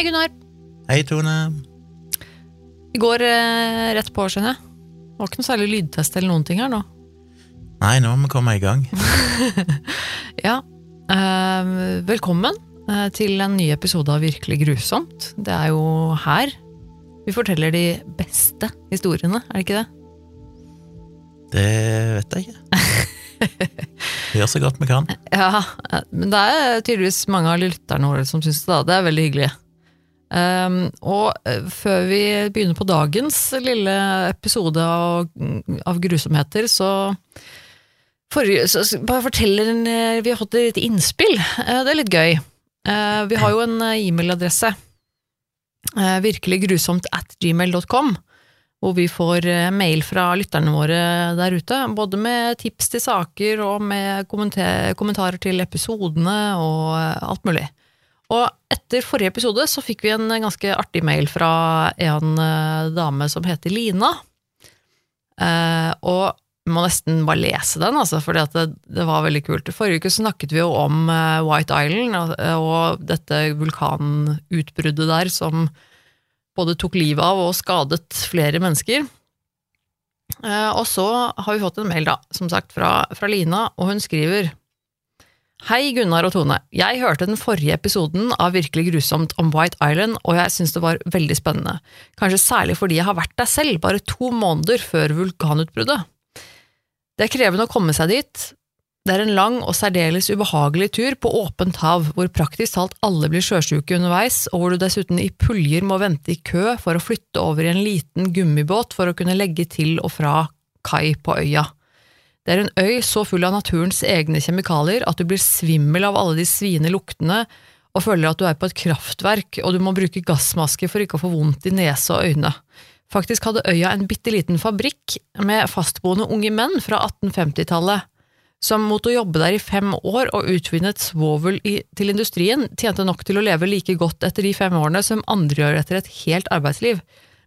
Hei, Gunnar. Hei, Tone. Vi går eh, rett på, skjønner jeg. Det var ikke noe særlig lydtest eller noen ting her nå. Nei, nå må vi komme i gang. Ja, eh, velkommen eh, til en ny episode av Virkelig grusomt. Det er jo her vi forteller de beste historiene, er det ikke det? Det vet jeg ikke. Vi gjør så godt vi kan. Ja, eh, men det er tydeligvis mange av lytterne våre som syns det. da. Det er veldig hyggelig. Um, og eh, før vi begynner på dagens lille episode av, av grusomheter, så for, så bare forteller en, eh, Vi har fått et lite innspill. Eh, Det er litt gøy. Vi har jo en e-mailadresse. eh, Virkelig at gmail.com. Hvor vi får mail fra lytterne våre der ute. Både med tips til saker og med kommentarer til episodene og alt mulig. Og etter forrige episode så fikk vi en ganske artig mail fra en eh, dame som heter Lina. Eh, og vi må nesten bare lese den, altså, for det, det var veldig kult. Forrige uke snakket vi jo om eh, White Island og, dette vulkanutbruddet der som både tok livet av og skadet flere mennesker. Og så har vi fått en mail, da, som sagt, fra, fra Lina, og hun skriver Hei, Gunnar og Tone. Jeg hørte den forrige episoden av Virkelig grusomt om White Island, og jeg syns det var veldig spennende. Kanskje særlig fordi jeg har vært der selv, bare to måneder før vulkanutbruddet. Det er krevende å komme seg dit. Det er en lang og særdeles ubehagelig tur på åpent hav, hvor praktisk talt alle blir sjøsjuke underveis, og hvor du dessuten i puljer må vente i kø for å flytte over i en liten gummibåt for å kunne legge til og fra kai på øya. Det er en øy så full av naturens egne kjemikalier at du blir svimmel av alle de sviende luktene og føler at du er på et kraftverk og du må bruke gassmaske for ikke å få vondt i nese og øyne. Faktisk hadde øya en bitte liten fabrikk med fastboende unge menn fra 1850-tallet som mot å jobbe der i fem år og utvinne et svovel til industrien, tjente nok til å leve like godt etter de fem årene som andre gjør etter et helt arbeidsliv,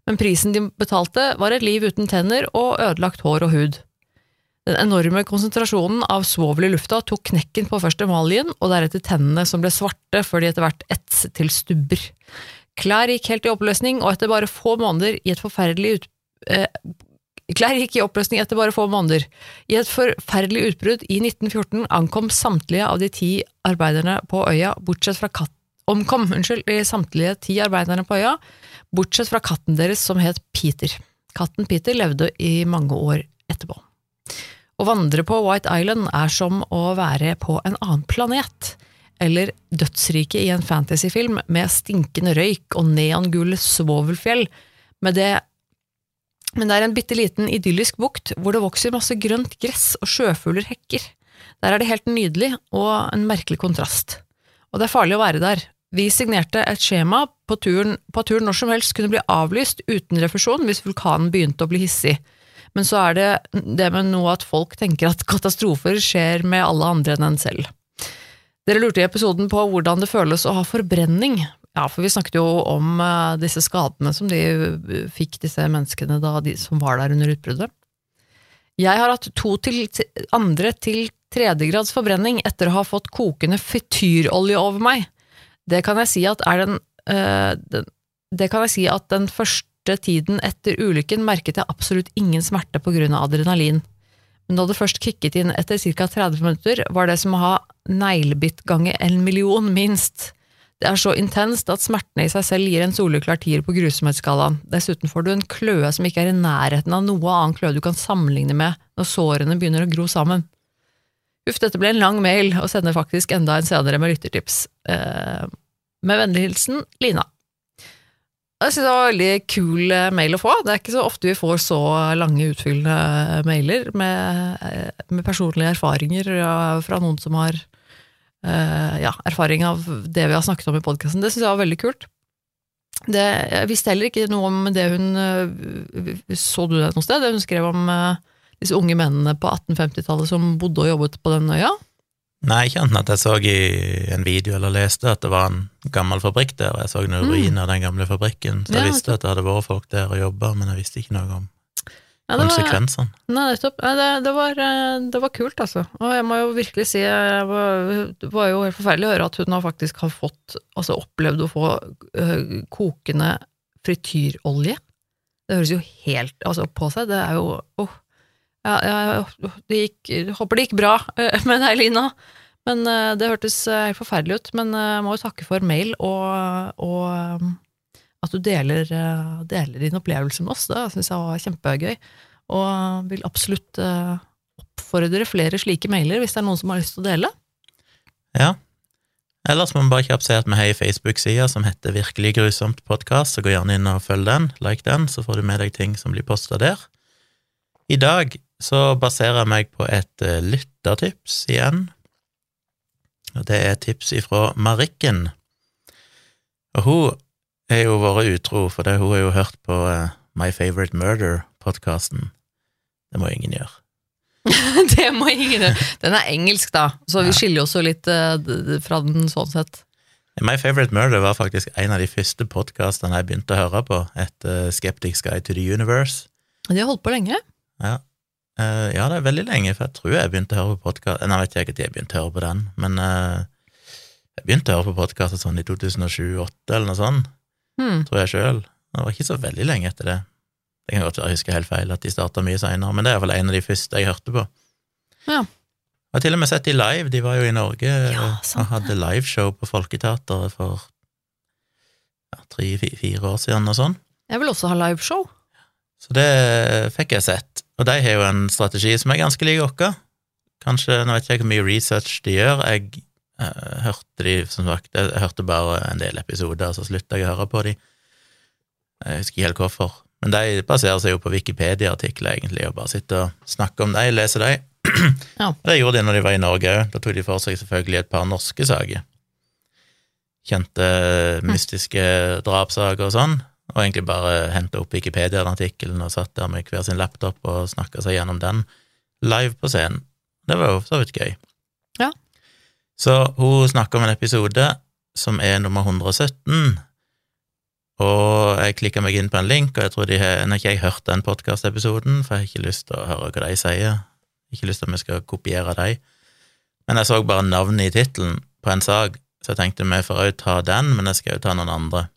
men prisen de betalte var et liv uten tenner og ødelagt hår og hud. Den enorme konsentrasjonen av svovel i lufta tok knekken på først emaljen, og deretter tennene som ble svarte før de etter hvert etset til stubber. Klær gikk helt i oppløsning, og etter bare få måneder i et forferdelig ut... Eh, Klær gikk i oppløsning etter bare få måneder. I et forferdelig utbrudd i 1914 ankom samtlige av de ti arbeiderne på øya, bortsett fra katt... Omkom, unnskyld, samtlige ti arbeiderne på øya, bortsett fra katten deres som het Peter. Katten Peter levde i mange år etterpå. Å vandre på White Island er som å være på en annen planet, eller dødsriket i en fantasyfilm med stinkende røyk og neongule svovelfjell, med det men det er en bitte liten idyllisk bukt hvor det vokser masse grønt gress og sjøfugler hekker. Der er det helt nydelig og en merkelig kontrast. Og det er farlig å være der. Vi signerte et skjema på turen, på at turen når som helst kunne bli avlyst uten refusjon hvis vulkanen begynte å bli hissig. Men så er det det med noe at folk tenker at katastrofer skjer med alle andre enn en selv. Dere lurte i episoden på hvordan det føles å ha forbrenning. Ja, for vi snakket jo om eh, disse skadene som de eh, fikk, disse menneskene da, de som var der under utbruddet. Jeg har hatt to til andre til tredjegrads forbrenning etter å ha fått kokende frityrolje over meg. Det kan jeg si at er den, øh, den Det kan jeg si at den første tiden etter ulykken merket jeg absolutt ingen smerte på grunn av adrenalin. Men da det først kicket inn etter ca. 30 minutter, var det som å ha neglebitt ganger en million, minst. Det er så intenst at smertene i seg selv gir en soleklar tier på grusomhetsskalaen. Dessuten får du en kløe som ikke er i nærheten av noe annen kløe du kan sammenligne med når sårene begynner å gro sammen. Uff, dette ble en lang mail, og sender faktisk enda en senere med lyttertips. Eh, med vennlig hilsen Lina. Jeg synes det var veldig kul eh, mail å få. Det er ikke så ofte vi får så lange, utfyllende eh, mailer med, eh, med personlige erfaringer fra noen som har ja, erfaring av det vi har snakket om i podkasten. Det syns jeg var veldig kult. Det, jeg visste heller ikke noe om det hun Så du det noe sted? Det hun skrev om disse unge mennene på 1850-tallet som bodde og jobbet på den øya? Nei, ikke annet enn at jeg så i en video eller leste at det var en gammel fabrikk der, og jeg så noen Mm. ruiner av den gamle fabrikken, så jeg Ja, visste at det hadde vært folk der og jobba, men jeg visste ikke noe om Ja, det var, konsekvensene. nei, nettopp. Det, det, var, eh, det var kult, altså. Og jeg må jo virkelig si jeg var, Det var jo helt forferdelig å høre at hun har faktisk har fått Altså opplevd å få øh, kokende frityrolje. Det høres jo helt altså, på seg. Det er jo åh. Ja, jeg, det gikk, jeg håper det gikk bra øh, med deg, Lina. Men øh, det hørtes øh, helt forferdelig ut. Men jeg må jo takke for mail og, og at du deler, deler din opplevelse med oss. Det syns jeg var kjempegøy. Og vil absolutt oppfordre flere slike mailer hvis det er noen som har lyst til å dele. Ja. Ellers må vi bare kjapt si at vi har ei Facebook-side som heter Virkelig grusomt podkast, så gå gjerne inn og følg den, like den, så får du med deg ting som blir posta der. I dag så baserer jeg meg på et uh, lyttertips igjen, og det er tips ifra Marikken. Og hun har jo vært utro, for det, hun har jo hørt på uh, My Favorite Murder-podkasten. Det må ingen gjøre. det må ingen gjøre. Den er engelsk, da, så vi skiller oss jo litt d- fra den sånn sett. My Favorite Murder var faktisk en av de første podkastene jeg begynte å høre på etter Skeptics Guide to the Universe. De har holdt på lenge. Ja. Eh, ja, det er veldig lenge, for jeg tror jeg begynte å høre på podkast jeg vet ikke at jeg begynte å høre på den, men uh, jeg begynte å høre på podkaster sånn i 2007-2008 eller noe sånt, Hmm. tror jeg sjøl. Det var ikke så veldig lenge etter det. Det kan godt være jeg husker helt feil, at de starta mye seinere, men det er iallfall en av de første jeg hørte på. Ja. Jeg har til og med sett de live, de var jo i Norge Ja, og hadde liveshow på Folketeatret for ja, tre-fire år siden og sånn. Jeg vil også ha liveshow. Så det fikk jeg sett. Og de har jo en strategi som er ganske lik vår. Kanskje, nå vet jeg ikke hvor mye research de gjør. Jeg uh, hørte de, som sagt, jeg hørte bare en del episoder, så slutta jeg å høre på de. Jeg husker ikke helt hvorfor. Men de baserer seg jo på Wikipedia-artikler, egentlig, og bare sitter og snakker om de, leser de. Ja. Det gjorde de når de var i Norge òg. Da tok de for seg selvfølgelig et par norske saker. Kjente mystiske drapssaker og sånn og egentlig bare henta opp Wikipedia-artikkelen og satt der med hver sin laptop og snakka seg gjennom den live på scenen. Det var jo så vidt gøy. Ja. Så hun snakker om en episode som er nummer 117, og jeg klikka meg inn på en link, og jeg tror de har Nå har ikke jeg hørt den podkastepisoden, for jeg har ikke lyst til å høre hva de sier. Ikke lyst til at vi skal kopiere dem. Men jeg så bare navnet i tittelen på en sak, så jeg tenkte vi får òg ta den, men jeg skal jo ta noen andre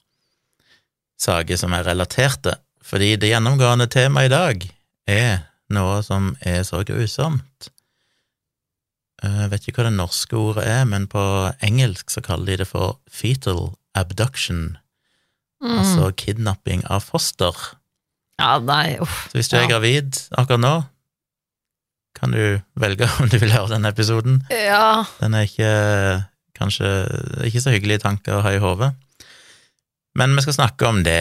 saker som er relaterte, fordi det gjennomgående temaet i dag er noe som er så grusomt. Eh, Jeg vet ikke hva det norske ordet er, men på engelsk så kaller de det for fetal abduction, Mm. altså kidnapping av foster. Ja, nei, uff. Så hvis du er Ja. gravid akkurat nå, kan du velge om du vil høre denne episoden. Ja. Den er ikke kanskje ikke så hyggelige tanker å ha i hodet. Men vi skal snakke om det.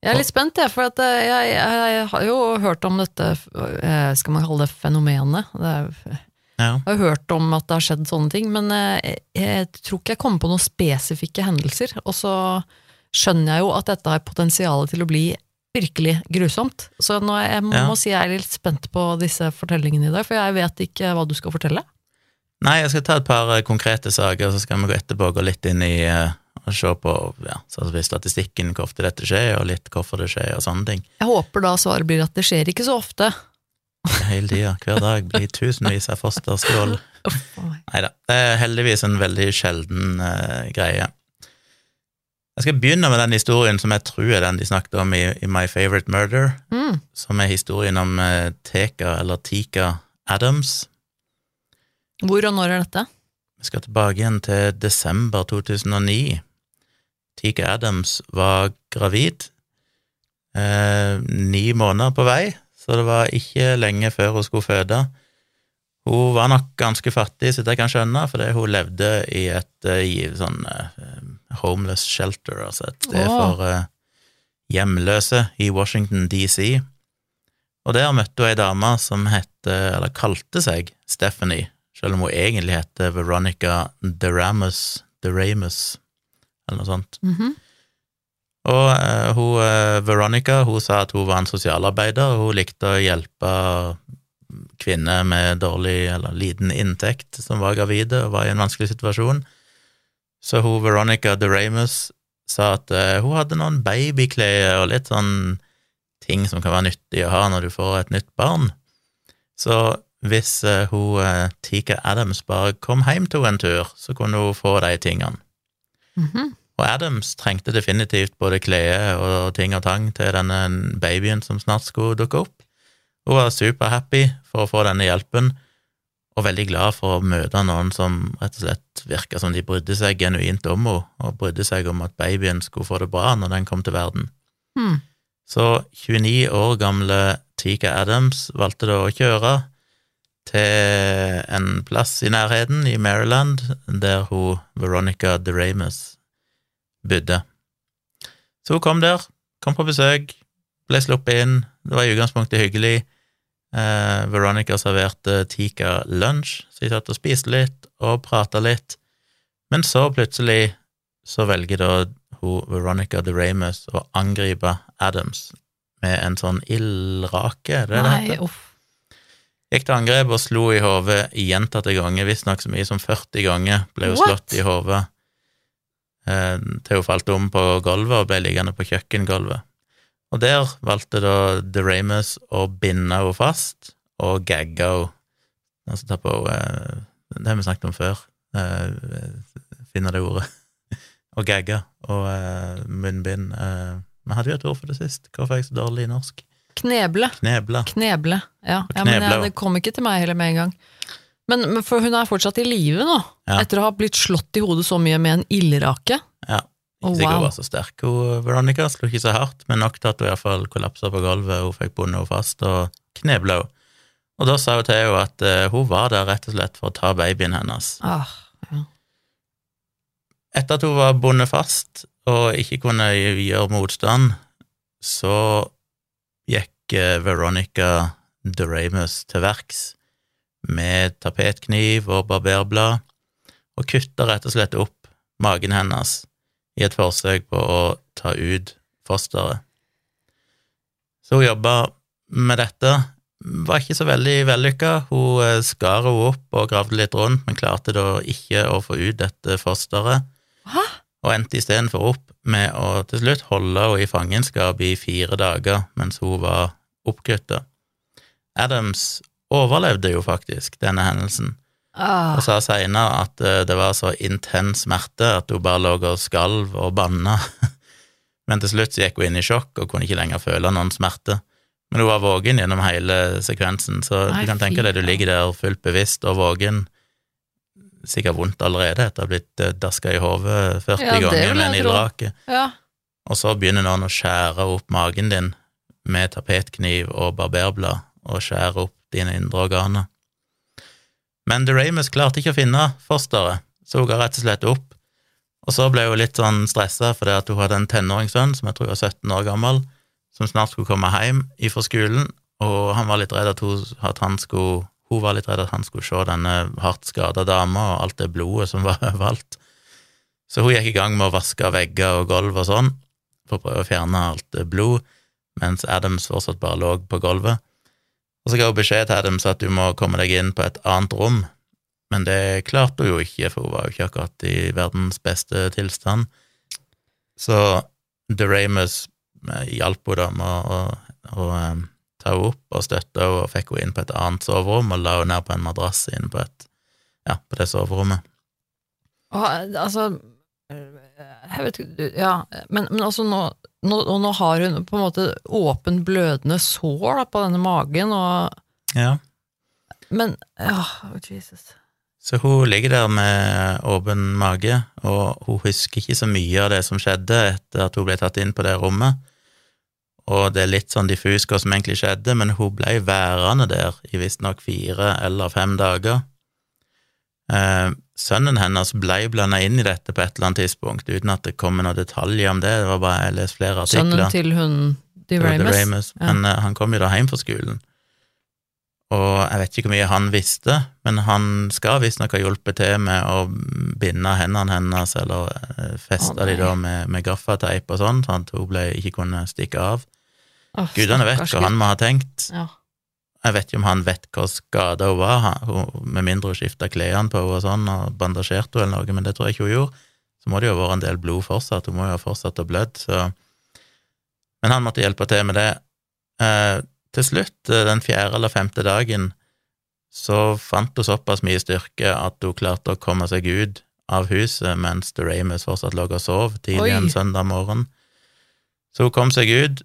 Jeg er litt spent, jeg, for eh, jeg, jeg, jeg har jo hørt om dette, eh, skal man kalle det fenomenet. Det er, Ja. jeg har hørt om at det har skjedd sånne ting, men eh, jeg, jeg tror ikke jeg kommer på noen spesifikke hendelser. Og så skjønner jeg jo at dette har potensial til å bli virkelig grusomt. Så nå, jeg må, Ja. må si jeg er litt spent på disse fortellingene i dag, for jeg vet ikke hva du skal fortelle. Nei, jeg skal ta et par konkrete saker, så skal vi gå etterpå gå litt inn i og se på ja, statistikken, hvor ofte dette skjer, og litt hvorfor det skjer, og sånne ting. Jeg håper da svaret blir at det skjer ikke så ofte. Hele tida, hver dag, blir tusenvis av fosterskål. Nei da, det er heldigvis en veldig sjelden uh, greie. Jeg skal begynne med den historien som jeg tror er den de snakket om i, i My Favorite Murder, Mm. som er historien om uh, Teka, eller Tika Adams. Hvor og når er dette? Vi skal tilbake igjen til desember 2009. Tika Adams var gravid, eh, ni måneder på vei, så det var ikke lenge før hun skulle føde. Hun var nok ganske fattig, så det kan jeg skjønne, fordi hun levde i et eh, i sånn eh, homeless shelter, altså et sted oh. for eh, hjemløse i Washington DC. Og der møtte hun ei dame som hette, eller kalte seg Stephanie, selv om hun egentlig heter Veronica DeRamus, DeRamus, eller noe sånt. Mhm. Og uh, hun, eh, Veronica hun sa at hun var en sosialarbeider, og hun likte å hjelpe kvinner med dårlig eller liten inntekt som var gravide og var i en vanskelig situasjon. Så hun Veronica DeRamus sa at uh, hun hadde noen babyklær og litt sånn ting som kan være nyttig å ha når du får et nytt barn. Så hvis uh, hun uh, Tika Adams bare kom hjem til henne en tur, så kunne hun få de tingene. Mhm. Og Adams trengte definitivt både klede og ting og tang til denne babyen som snart skulle dukke opp. Hun var superhappy for å få denne hjelpen, og veldig glad for å møte noen som rett og slett virka som de brydde seg genuint om henne, og brydde seg om at babyen skulle få det bra når den kom til verden. Hmm. Så 29 år gamle Tika Adams valgte da å kjøre til en plass i nærheten, i Maryland, der hun Veronica DeRamus bodde. Så hun kom der, kom på besøk, ble sluppet inn, det var i utgangspunktet hyggelig. Eh, Veronica serverte Tika lunsj, så de satt og spiste litt og prata litt. Men så plutselig så velger da hun Veronica DeRamus å angripe Adams med en sånn ildrake, er det det heter? Gikk til angrep og slo i hodet gjentatte ganger, visstnok så mye som 40 ganger ble hun slått i hodet eh, hun falt om på gulvet og ble liggende på kjøkkengulvet. Og der valgte da DeRamus å binde henne fast og gagge henne. Altså ta på henne Det har vi snakket om før. Eh, finne det ordet. og gagge og eh, munnbind. Eh, vi hadde jo et ord for det sist. Hvorfor er jeg så dårlig i norsk? Kneble. Kneble. Kneble. Ja, ja men ja, det kom ikke til meg heller med en gang. Men, men for hun er fortsatt i live nå, Ja. etter å ha blitt slått i hodet så mye med en ildrake. Ja. Ikke sikkert hun wow. var så sterk, hun Veronica. Slo ikke så hardt, men nok til at hun iallfall kollapsa på gulvet. Hun fikk bundet henne fast og knebla henne. Og da sa hun til henne at eh, hun var der rett og slett for å ta babyen hennes. Ah, ja. Etter at hun var bundet fast og ikke kunne gjøre motstand, så gikk eh, Veronica Doramus til verks med tapetkniv og barberblad og kutta rett og slett opp magen hennes i et forsøk på å ta ut fosteret. Så hun jobba med dette. Var ikke så veldig vellykka. Hun eh, skar henne opp og gravde litt rundt, men klarte da ikke å få ut dette fosteret, Hæ? og endte istedenfor opp med å til slutt holde henne i fangenskap i fire dager mens hun var oppkutta. Adams overlevde jo faktisk denne hendelsen, Ah, og sa seinere at eh, det var så intens smerte at hun bare lå og skalv og banna. Men til slutt gikk hun inn i sjokk og kunne ikke lenger føle noen smerte. Men hun var våken gjennom hele sekvensen, så Nei, du kan tenke deg du ligger der fullt bevisst og våken, sikkert vondt allerede etter å ha blitt eh, daska i hodet 40 Ja, ganger med en ildrake, ja. og så begynner noen å skjære opp magen din med tapetkniv og barberblad, og skjære opp dine indre organer. Men DeRamus klarte ikke å finne fosteret, så hun ga rett og slett opp. Og så ble hun litt sånn stressa fordi at hun hadde en tenåringssønn som jeg tror var 17 år gammel, som snart skulle komme hjem ifra skolen, og han var litt redd at hun, at skulle, hun var litt redd at han skulle se denne hardt skada dama og alt det blodet som var overalt. Så hun gikk i gang med å vaske vegger og gulv og sånn, for å prøve å fjerne alt blod, mens Adams fortsatt bare lå på gulvet. Og så ga hun beskjed til Adams at du må komme deg inn på et annet rom, men det klarte hun jo ikke, for hun var jo ikke akkurat i verdens beste tilstand. Så DeRamus eh, hjalp henne da med å, å, å ta henne opp og støtte henne, og fikk henne inn på et annet soverom og la henne ned på en madrass inne på, ja, på det soverommet. Og, altså jeg vet ikke, ja, men, men altså nå, nå, og nå har hun på en måte åpen blødende sår da, på denne magen, og, Ja. men oh, Jesus. Så hun ligger der med åpen mage, og hun husker ikke så mye av det som skjedde etter at hun ble tatt inn på det rommet. Og det er litt sånn diffus hva som egentlig skjedde, men hun ble værende der i visstnok fire eller fem dager. Eh, sønnen hennes ble blanda inn i dette på et eller annet tidspunkt, uten at det kom noen detaljer om det. Det var bare jeg leste flere artikler. Sønnen til hun De. DeRamus. Ja. Men eh, han kom jo da hjem fra skolen, og jeg vet ikke hvor mye han visste, men han skal visstnok ha hjulpet til med å binde hendene hennes, eller eh, feste Å, de da med, med gaffateip og sånn, sånn at hun ble, ikke kunne stikke av. Oh, Gudene vet hva han må ha tenkt. Ja. Jeg vet ikke om han vet hva skada hun var, med mindre hun skifta klærne på henne og sånn, og bandasjerte henne eller noe, men det tror jeg ikke hun gjorde. Så må det jo ha vært en del blod fortsatt, hun må jo ha fortsatt å blødd, så Men han måtte hjelpe til med det, eh, til slutt, eh, den fjerde eller femte dagen, så fant hun såpass mye styrke at hun klarte å komme seg ut av huset mens Doramus fortsatt lå og sov tidlig en søndag morgen. Så hun kom seg ut,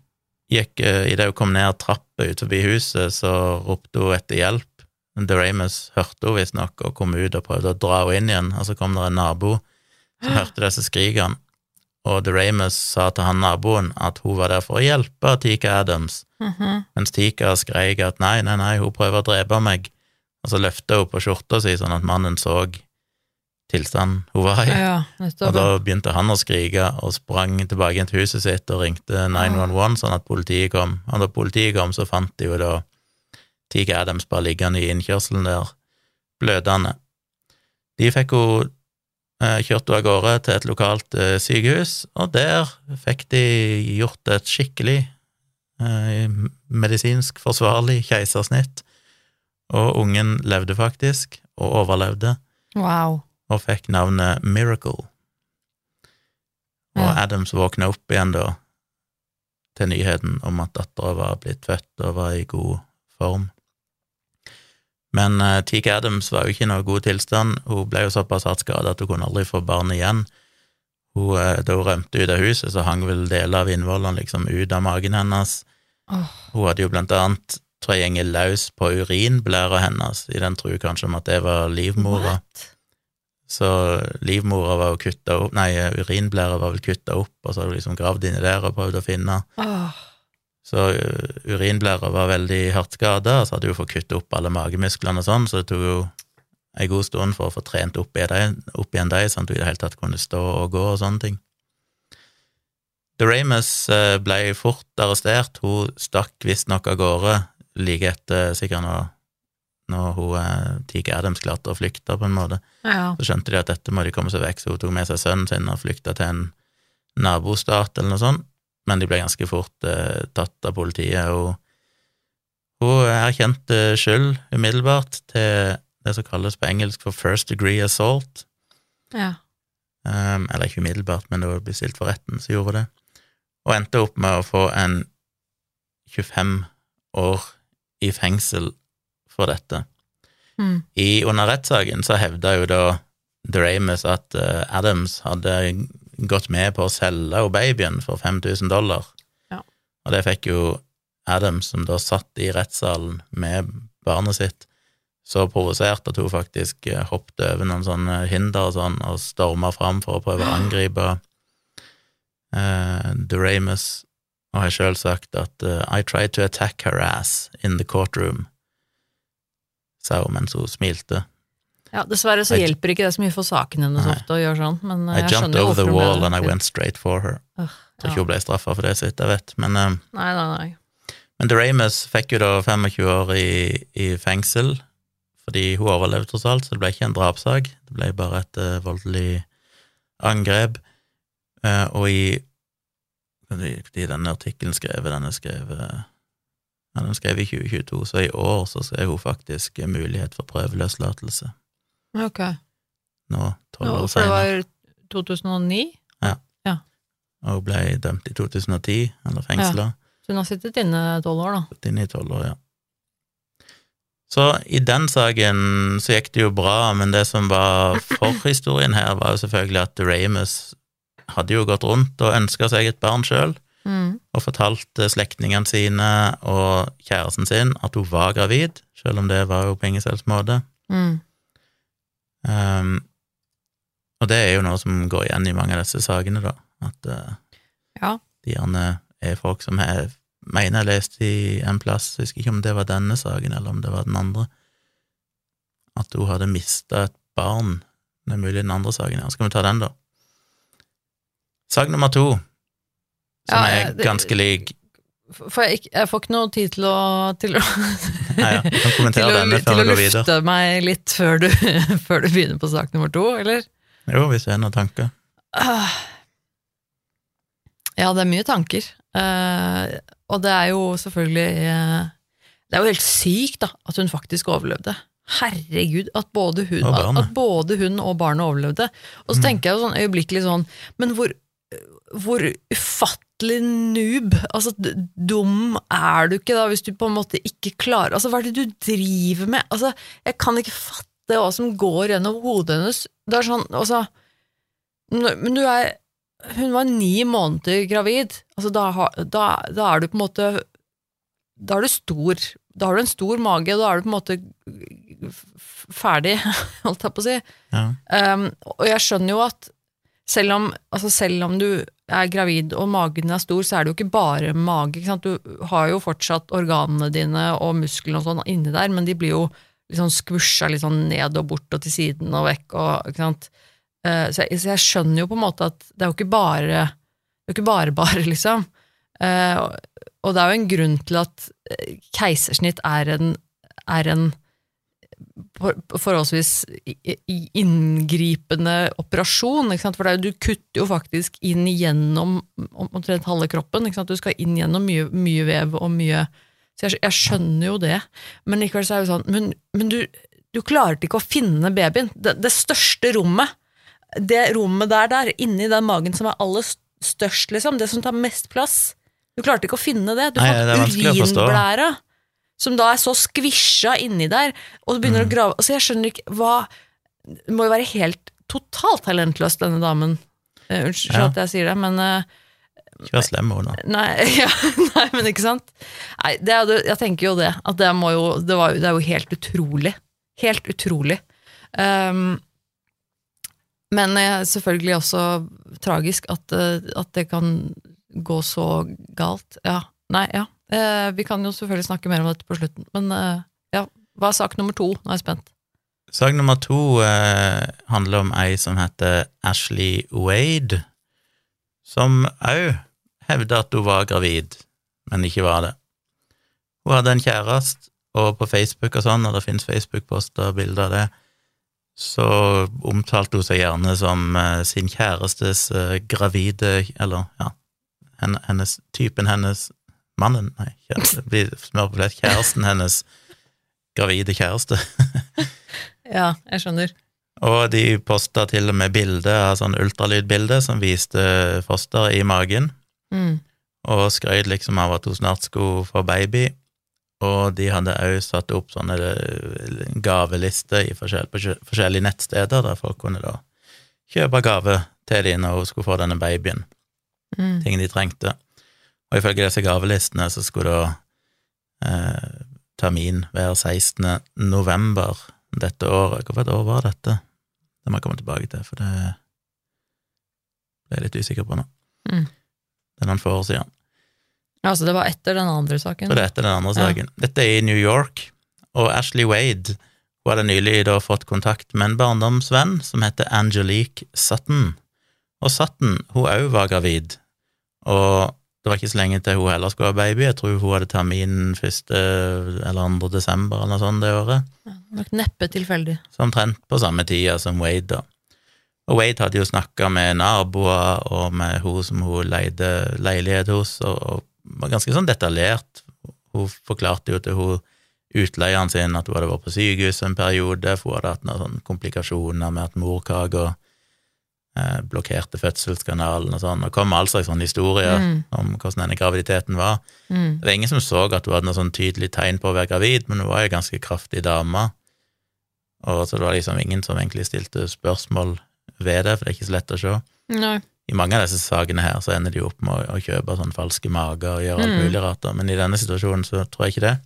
gikk eh, Idet hun kom ned trappa forbi huset, så ropte hun etter hjelp. Doramus hørte hun visstnok og kom ut og prøvde å dra henne inn igjen, og så kom det en nabo som hørte disse skrikene, og Doramus sa til han naboen at hun var der for å hjelpe Tika Adams, Mhm. mens Tika skreik at nei, nei, nei, hun prøver å drepe meg, og så løfta hun på skjorta si sånn at mannen så tilstanden hun var i. Ja, Og da begynte han å skrike og sprang tilbake inn til huset sitt og ringte 911 sånn at politiet kom. Og da politiet kom, så fant de jo da Tika Adams bare liggende i innkjørselen der, blødende. De fikk hun eh, kjørt av gårde til et lokalt eh, sykehus, og der fikk de gjort et skikkelig eh, medisinsk forsvarlig keisersnitt, og ungen levde faktisk, og overlevde Wow. Og fikk navnet Miracle. Og Adams våkna opp igjen da til nyheten om at dattera var blitt født og var i god form. Men uh, Tika Adams var jo ikke i noe god tilstand. Hun ble jo såpass hardt skada at hun kunne aldri få barn igjen. Hun, uh, da hun rømte ut av huset, så hang vel deler av innvollene liksom ut av magen hennes. Oh. Hun hadde jo blant annet gjenget løs på urinblæra hennes, i den tro kanskje om at det var livmora. What? Så livmora var jo kutta opp, nei, urinblæra var vel kutta opp, og så hadde hun liksom gravd inni der og prøvd å finne. Oh. Så uh, urinblæra var veldig hardt skada, og så hadde hun fått kutta opp alle magemusklene og sånn, så det tok jo ei god stund for å få trent opp, igjen de, sånn at hun i det hele tatt kunne stå og gå og sånne ting. Doramus uh, ble fort arrestert, hun stakk visstnok av gårde like etter sikkert når, når hun uh, Adams klarte å flykte, på en måte. Ja. Så skjønte de at dette må de komme seg vekk, så hun tok med seg sønnen sin og flykta til en nabostat eller noe sånt, men de ble ganske fort eh, tatt av politiet, og hun erkjente skyld umiddelbart til det som kalles på engelsk for first degree assault, ja. um, eller ikke umiddelbart, men da hun ble stilt for retten, så gjorde hun det, og endte opp med å få en 25 år i fengsel for dette. Mm. I under rettssaken så hevda jo da Doramus at uh, Adams hadde gått med på å selge babyen for 5000 dollar. Ja. Og det fikk jo Adams, som da satt i rettssalen med barnet sitt, så provosert at hun faktisk eh, hoppet over noen sånne hinder og sånn, og storma fram for å prøve å angripe uh, Doramus, og har sjøl sagt at uh, I tried to attack her ass in the courtroom, sa hun mens hun smilte. ja, dessverre så I- hjelper ikke det så mye for saken hennes ofte å gjøre sånn, men eh, I jeg jumped over the ble wall and I went straight for her. Øh, Tror ikke ja. hun ble straffa for det, så vidt jeg vet. Men, eh, Nei, nei, nei. men Doramus fikk jo da 25 år i, i fengsel, fordi hun overlevde tross alt, så det ble ikke en drapssak. Det ble bare et uh, voldelig angrep. Uh, og i Når denne artikkelen skrevet, den er skrevet ja, den skrev i 2022, så i år så skrev hun faktisk mulighet for prøveløslatelse. Ok. Nå, tolv år for det senere. var 2009, Og hun ble dømt i 2010, eller fengsla. så hun har sittet inne tolv år, da. Sittet inne i tolv år, ja. Så i den saken så gikk det jo bra, men det som var forhistorien her, var jo selvfølgelig at Ramus hadde jo gått rundt og ønska seg et barn sjøl, Mm. Og fortalte slektningene sine og kjæresten sin at hun var gravid, selv om det var jo på ingen selvs måte. Mm. Um, og det er jo noe som går igjen i mange av disse sakene, da, at uh, Ja. de gjerne er folk som jeg mener jeg leste i en plass, jeg husker ikke om det var denne saken, eller om det var den andre, at hun hadde mista et barn. Det er mulig den andre saken, er. Skal vi ta den, da? Sak nummer to, som Ja, er det- ganske lik For jeg, jeg får ikke noe tid til å Til å, Nei, ja, til å, til å videre. lufte meg litt før du, før du begynner på sak nummer to, eller? Jo, hvis du har noen tanker. Ah. Ja, det er mye tanker. Uh, og det er jo selvfølgelig uh, Det er jo helt sykt da, at hun faktisk overlevde. Herregud, at både hun Og barnet. at både hun og barnet overlevde. Og så Mm. tenker jeg jo sånn øyeblikkelig sånn Men hvor, hvor ufattelig noob, altså dum er du ikke da, hvis du på en måte ikke klarer Altså, hva er det du driver med? Altså, jeg kan ikke fatte hva som går gjennom hodet hennes. Det er sånn, altså Men du er Hun var ni måneder gravid. Altså, da, da, da er du på en måte Da er du stor. Da har du en stor mage, og da er du på en måte ferdig, holdt jeg på å si. Ja. Um, og jeg skjønner jo at selv om, altså selv om du er gravid og magen er stor, så er det jo ikke bare mage. Ikke sant? Du har jo fortsatt organene dine og musklene og sånn inni der, men de blir jo liksom sånn skvusja litt sånn ned og bort og til siden og vekk. Og, ikke sant? Eh, så, jeg, så jeg skjønner jo på en måte at det er jo ikke bare det er jo ikke bare bare, liksom. Eh, og- det er jo en grunn til at eh, keisersnitt er en, er en forholdsvis inngripende operasjon, for du kutter jo faktisk inn gjennom omtrent halve kroppen, du skal inn gjennom mye, mye vev og mye Så jeg, jeg skjønner jo det, men likevel så er det sånn Men, men du, du klarte ikke å finne babyen. Det, det største rommet, det rommet der, der, inni den magen som er aller størst, liksom, det som tar mest plass, du klarte ikke å finne det. Du fant urinblæra som da er så skvisja inni der, og begynner Mm. å grave Altså, jeg skjønner ikke hva Det må jo være helt totalt talentløs, denne damen. Eh, Unnskyld Ja. at jeg sier det, men eh, Ikke vær slem med henne. Nei, ja, nei, men ikke sant? Nei, det jeg tenker jo det, at det, må jo, det, var, det er jo helt utrolig. Helt utrolig. Um, men eh, selvfølgelig også tragisk at, at det kan gå så galt. Ja, nei, ja. Eh, vi kan jo selvfølgelig snakke mer om dette på slutten, men eh, ja. Hva er sak nummer to? Nå er jeg spent. Sak nummer to eh, handler om ei som heter Ashley Wade, som òg hevder at hun var gravid, men ikke var det. Hun hadde en kjæreste, og på Facebook og sånn, og det finnes Facebook-poster og bilder av det, så omtalte hun seg gjerne som eh, sin kjærestes eh, gravide Eller, ja, hennes, typen hennes Mannen, nei, kjæreste, blir smør på flest. Kjæresten hennes gravide kjæreste. Ja, jeg skjønner. Og de posta til og med bilde av sånn ultralydbilde som viste fosteret i magen, Mm. og skrøt liksom av at hun snart skulle få baby. Og de hadde òg satt opp sånne eh, gavelister i forskjell, på forskjellige nettsteder, der folk kunne da kjøpe gave til dem når hun skulle få denne babyen, Mm. ting de trengte. Og ifølge disse gavelistene så skulle da eh, termin være 16. november dette året. Hvilket år var dette? Det må jeg komme tilbake til, for det ble jeg litt usikker på nå. Mm. Det er noen få år siden. Altså, det var etter den andre saken? Så det er etter den andre Ja. saken. Dette er i New York, og Ashley Wade hun hadde nylig da fått kontakt med en barndomsvenn som heter Angelique Sutton. Og Sutton, hun òg var gravid, og det var ikke så lenge til hun heller skulle ha baby. Jeg tror hun hadde termin 1. eller 2. desember eller noe sånt det året. Ja, Nok neppe tilfeldig. Så omtrent på samme tida som Wade, da. Og Wade hadde jo snakka med naboer og med hun som hun leide leilighet hos, og, og var ganske sånn detaljert. Hun forklarte jo til hun utleieren sin at hun hadde vært på sykehus en periode, for hun hadde hatt noen komplikasjoner med at morkaka eh, blokkerte fødselskanalen og sånn, og kom all slags sånne historier Mm. om hvordan denne graviditeten var. Mm. Det var ingen som så at hun hadde noe sånn tydelig tegn på å være gravid, men hun var jo ganske kraftig dame, og så det var liksom ingen som egentlig stilte spørsmål ved det, for det er ikke så lett å se. Nei. I mange av disse sakene her så ender de opp med å, å kjøpe sånn falske mager og gjøre alt Mm. mulig rart, men i denne situasjonen så tror jeg ikke det.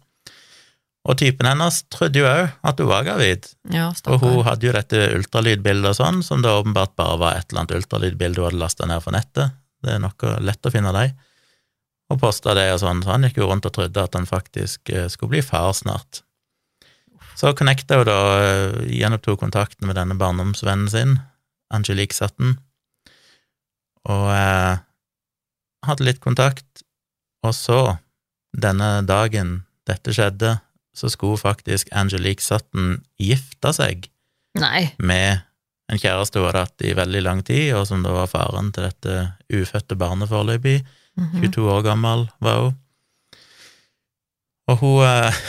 Og typen hennes trodde jo òg at hun var gravid, Ja, og hun hadde jo dette ultralydbildet og sånn, som da åpenbart bare var et eller annet ultralydbilde hun hadde lasta ned fra nettet. Det er noe lett å finne dem, Og posta det og sånn, så han gikk jo rundt og trodde at han faktisk eh, skulle bli far snart. Så connecta hun da, eh, gjenopptok kontakten med denne barndomsvennen sin, Angelique Sutton, og eh, hadde litt kontakt, og så, denne dagen dette skjedde, så skulle faktisk Angelique Sutton gifte seg Nei. med en kjæreste hun hadde hatt i veldig lang tid, og som da var faren til dette ufødte barnet foreløpig. Mhm. 22 år gammel var hun. Og hun eh,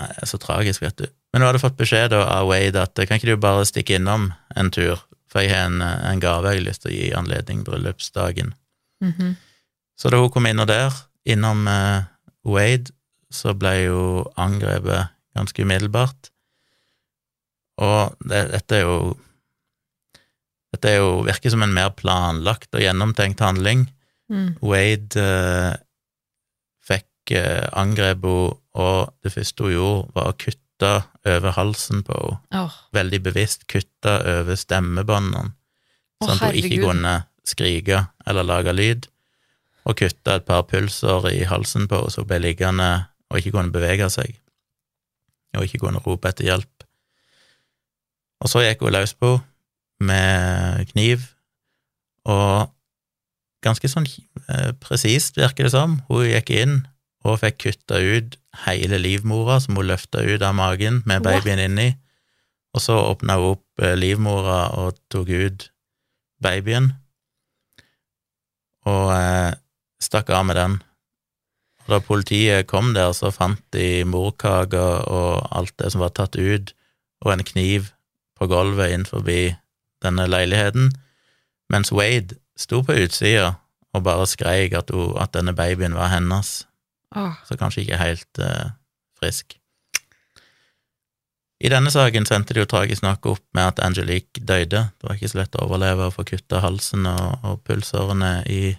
Nei, det er så tragisk, vet du. Men hun hadde fått beskjed da av Wade at kan ikke du bare stikke innom en tur, for jeg har en, en gave jeg har lyst til å gi i anledning bryllupsdagen. Mhm. Så da hun kom inn og der, innom eh, Wade, så ble hun angrepet ganske umiddelbart. Og det, dette er jo Dette er jo, virker som en mer planlagt og gjennomtenkt handling. Mm. Wade eh, fikk eh, angrepet henne, og det første hun gjorde, var å kutte over halsen på henne. Oh. Veldig bevisst kutte over stemmebåndene, sånn at hun ikke kunne skrike eller lage lyd, og kutte et par pulser i halsen på henne, så hun ble liggende og ikke kunne bevege seg, og ikke kunne rope etter hjelp. Og så gikk hun løs på med kniv, og ganske sånn eh, presist, virker det som. Hun gikk inn og fikk kutta ut hele livmora, som hun løfta ut av magen med What? babyen inni, og så åpna hun opp eh, livmora og tok ut babyen, og eh, stakk av med den. Og da politiet kom der, så fant de morkaker og alt det som var tatt ut, og en kniv på gulvet inn forbi denne leiligheten, mens Wade sto på utsida og bare skreik at, at denne babyen var hennes, åh. så kanskje ikke helt eh, frisk. I denne saken sendte de jo tragisk nok opp med at Angelique døde. Det var ikke så lett å overleve og få kutta halsen og, og pulsårene i,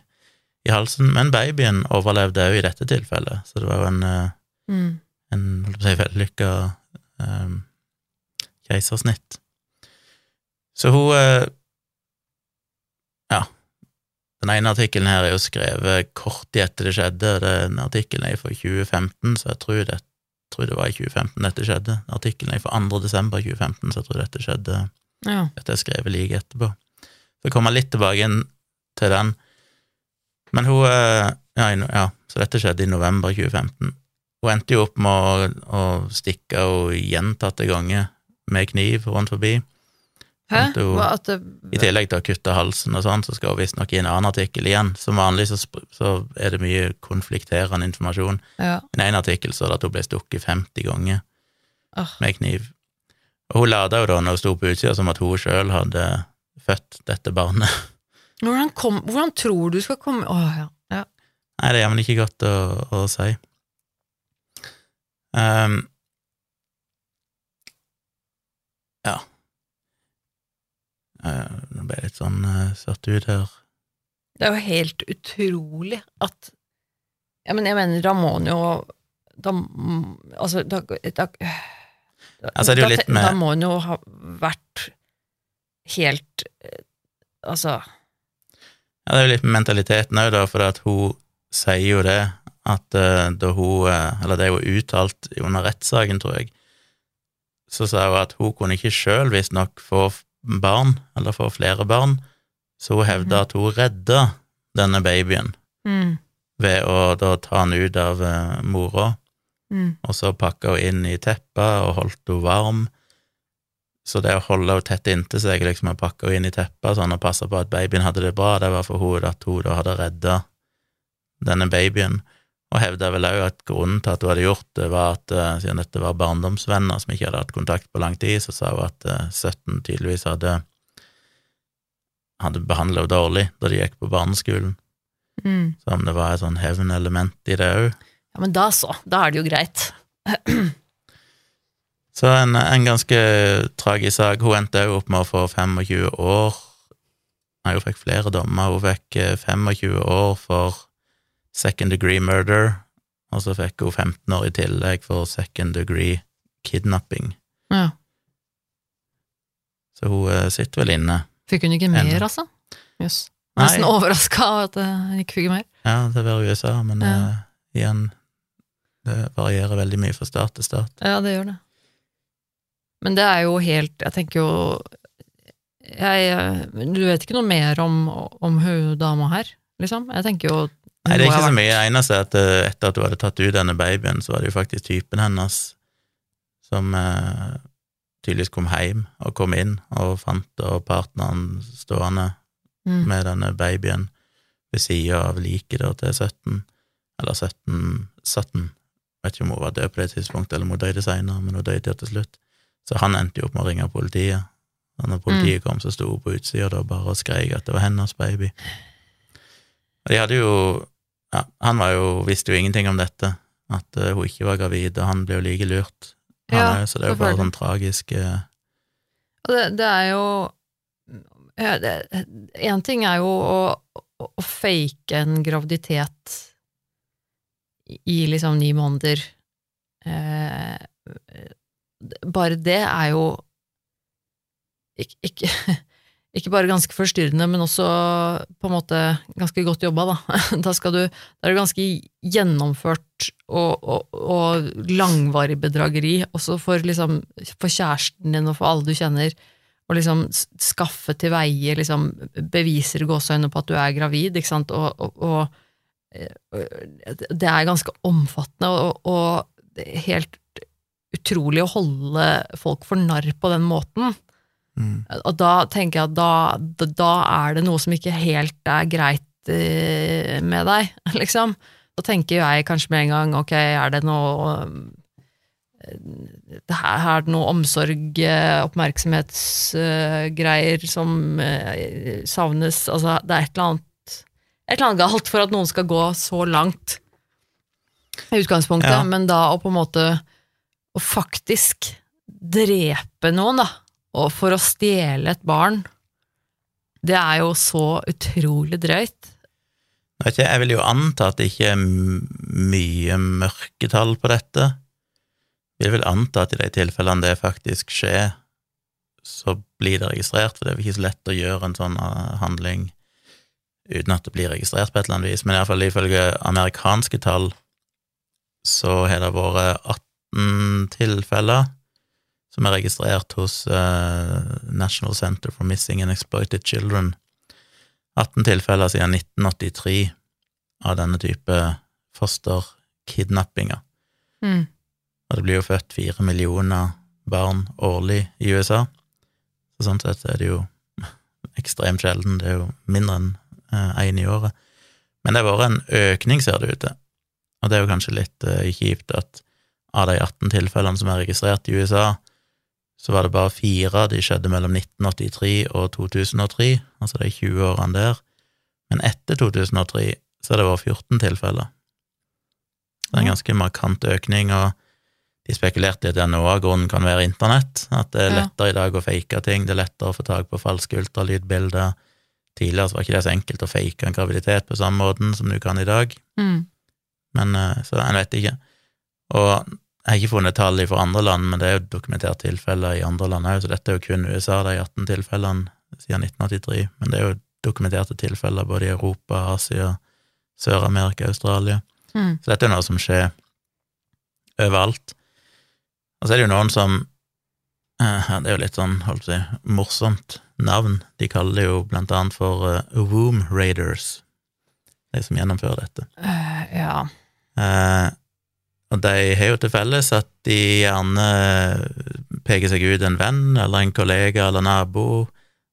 i halsen, men babyen overlevde òg i dette tilfellet, så det var jo en, eh, Mm. en si, vellykka um, keisersnitt. Så hun eh, Ja. Den ene artikkelen her er jo skrevet kort tid etter det skjedde. Den artikkelen er fra 2015, så jeg tror det, tror det var i 2015 dette skjedde. Artikkelen er fra 2. desember 2015, så jeg tror dette skjedde Ja. dette er skrevet like etterpå. Så kommer jeg litt tilbake inn til den. Men hun eh, ja, ja, så dette skjedde i november 2015. Hun endte jo opp med å, å stikke henne gjentatte ganger med kniv rundt forbi. Hæ? Hun- Hva, det, I tillegg til å kutte halsen og sånn, så skal hun visstnok i en annen artikkel igjen. Som vanlig så, så er det mye konflikterende informasjon. ja. I en artikkel så det at hun ble stukket 50 ganger oh. med kniv. Og hun lada jo da, når hun sto på utsida, som at hun sjøl hadde født dette barnet. Hvordan, kom, hvordan tror du skal komme Åh, ja. ja. Nei, det er vel ikke godt å, å si. Um, ja. Uh, Nå ble jeg litt sånn uh, satt ut her. Det er jo helt utrolig at Ja, men jeg mener, da må han jo da, Altså, da, da, Altså, da, da må han jo ha vært helt eh, Altså Ja, det er jo litt mentaliteten òg, da, for at hun sier jo det, at eh, da hun eh, Eller det er jo uttalt under rettssaken, tror jeg, så sa hun at hun kunne ikke sjøl visstnok få barn, eller få flere barn, så hun hevda at hun redda denne babyen mm, ved å da ta han ut av eh, mora, mm, og så pakka hun inn i teppet og holdt henne varm. Så det å holde henne tett inntil seg, liksom og pakke henne inn i teppet sånn, og passe på at babyen hadde det bra, det var for henne at hun da hadde redda denne babyen. Og hevda vel òg at grunnen til at hun hadde gjort det, var at eh, siden dette var barndomsvenner som ikke hadde hatt kontakt på lang tid, så sa hun at eh, 17 tydeligvis hadde hadde behandla henne dårlig da de gikk på barneskolen. mm. Så om det var et sånn hevnelement i det òg. Ja, men da så. Da er det jo greit. Så en, en ganske tragisk sak. Hun endte òg opp med å få 25 år Nei, hun fikk flere dommer. Hun fikk eh, 25 år for second degree murder, og så fikk hun 15 år i tillegg for second degree kidnapping. Ja. Så hun eh, sitter vel inne. Fikk hun ikke mer, Ennå. altså? Jøss. Nei. Nesten overraska av at eh, hun ikke fikk mer. Ja, det var USA, men Ja. uh, igjen, det varierer veldig mye fra stat til stat. Ja, det gjør det. Men det er jo helt Jeg tenker jo jeg, eh, Du vet ikke noe mer om, om hun dama her, liksom? Jeg tenker jo Nei, det er ikke så mye. Det eneste er at eh, etter at hun hadde tatt ut denne babyen, så var det jo faktisk typen hennes som eh, tydeligvis kom hjem og kom inn og fant da partneren stående Mm. med denne babyen ved sida av liket til 17, eller 17 17. Vet ikke om hun var død på det tidspunktet, eller om hun døde seinere, men hun døde til slutt. Så han endte jo opp med å ringe politiet. Og når politiet kom, så sto hun på utsida da bare og skreik at det var hennes baby. Og de hadde jo ja, Han var jo, visste jo ingenting om dette, at uh, hun ikke var gravid, og han ble jo like lurt. Ja, er- så det er jo bare sånn tragisk uh... Og det, det er jo En ting er jo å, å, å fake en graviditet i, i liksom ni måneder. Eh, bare det er jo ikke, ikke, ikke bare ganske forstyrrende, men også på en måte ganske godt jobba, da. Da, skal du, da er det ganske gjennomført og, og, og langvarig bedrageri, også for, liksom, for kjæresten din og for alle du kjenner, å liksom skaffe til veie liksom, beviser i gåseøynene på at du er gravid, ikke sant, og, og, eh, det er ganske omfattende og, helt utrolig å holde folk for narr på den måten. mm. Og da tenker jeg at da, da, er det noe som ikke helt er greit eh, med deg, liksom. Da tenker jeg kanskje med en gang, ok, er det noe eh, det her er det noe omsorg, oppmerksomhetsgreier oppmerksomhetsgreier som uh, savnes, altså det er et eller annet et eller annet galt for at noen skal gå så langt i utgangspunktet, Ja. men da å på en måte å faktisk drepe noen, da, og for å stjele et barn, det er jo så utrolig drøyt. Jeg, vil jo anta at det ikke er mye mørketall på dette. Jeg vil anta at i de tilfellene det faktisk skjer, så blir det registrert, for det er ikke så lett å gjøre en sånn eh, handling uten at det blir registrert på et eller annet vis. Men iallfall ifølge amerikanske tall så har det vært 18 tilfeller som er registrert hos uh, National Center for Missing and Exploited Children. 18 tilfeller siden 1983 av denne type fosterkidnappinger. Mm. Og det blir jo født fire millioner barn årlig i USA. Så sånn sett er det jo ekstremt sjelden. Det er jo mindre enn én i året. Men det har vært en økning, ser det ut til. Og det er jo kanskje litt uh, kjipt at av de 18 tilfellene som er registrert i USA, så var det bare fire de skjedde mellom 1983 og 2003, altså de 20 årene der. Men etter 2003 så har det vært 14 tilfeller. Det er en ganske markant økning, og de spekulerte i at noe av grunnen kan være internett, at det er lettere i dag å fake ting, det er lettere å få tak på falske ultralydbilder. Tidligere så var ikke det så enkelt å fake en graviditet på samme måten som du kan i dag, Mm. men eh, så en vet ikke. Og jeg har ikke funnet tall fra andre land, men det er jo dokumentert tilfeller i andre land òg, så dette er jo kun USA, de 18 tilfellene siden 1983, men det er jo dokumenterte tilfeller både i Europa, Asia, Sør-Amerika, Australia. Mm. Så dette er noe som skjer overalt. Og så er det jo noen som eh, Det er jo litt sånn, holdt på å si, morsomt navn. De kaller det jo blant annet for uh, Womb Raiders, de som gjennomfører dette. Uh, ja. Eh, og de har jo til felles at de gjerne peker seg ut en venn eller en kollega eller nabo,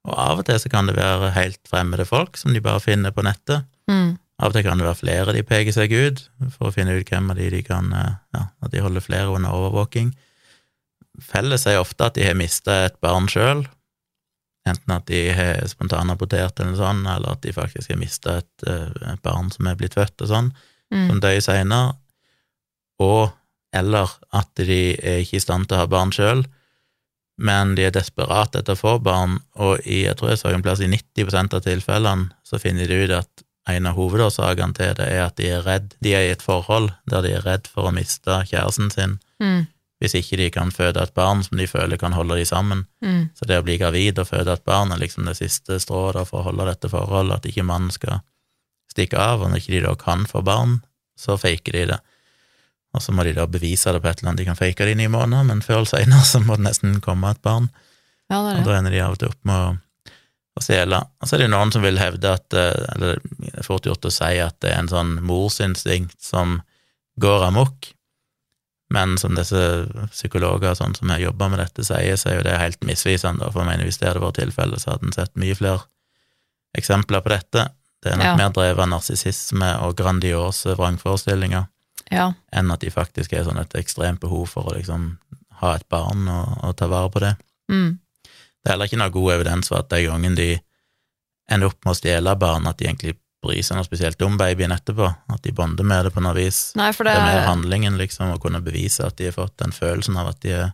og av og til så kan det være helt fremmede folk som de bare finner på nettet. Mm. Av og til kan det være flere de peker seg ut, for å finne ut hvem av de de kan eh, Ja, at de holder flere under overvåking. Felles er ofte at de har mista et barn sjøl, enten at de har spontanabortert eller sånn, eller at de faktisk har mista et, eh, et barn som er blitt født og sånn, Mm. som døde seinere, og eller at de er ikke i stand til å ha barn sjøl, men de er desperate etter å få barn, og i, jeg tror jeg så en plass i 90% av tilfellene så finner de ut at en av hovedårsakene til det er at de er redd, de er i et forhold der de er redd for å miste kjæresten sin, Mm. hvis ikke de kan føde et barn som de føler kan holde de sammen. Mm. Så det å bli gravid og føde et barn er liksom det siste strået for å holde dette forholdet, at ikke mannen skal stikke av, og når ikke de da kan få barn, så faker de det. Og så må de da bevise det på et eller annet. De kan fake det i ni måneder, men før eller senere så må det nesten komme et barn. Ja, det Og er det. da ender de av og til opp med å, å stjele. Og så er det jo noen som vil hevde at eh, Eller det er fort gjort å si at det er en sånn morsinstinkt som går amok, men som disse psykologer sånn som har jobba med dette, sier, så er jo det helt misvisende. For jeg mener, hvis det hadde vært tilfellet, så hadde en sett mye flere eksempler på dette. Det er nok Ja. mer drevet av narsissisme og grandiose vrangforestillinger Ja. enn at de faktisk er sånn et ekstremt behov for å liksom ha et barn og, og ta vare på det. Mm. Det er heller ikke noe god evidens for at de gangene de ender opp med å stjele barn, at de egentlig bryr seg noe spesielt om babyen etterpå, at de bonder med det på noe vis. Nei, Det det, er mer handlingen, liksom, å kunne bevise at de har fått den følelsen av at de er,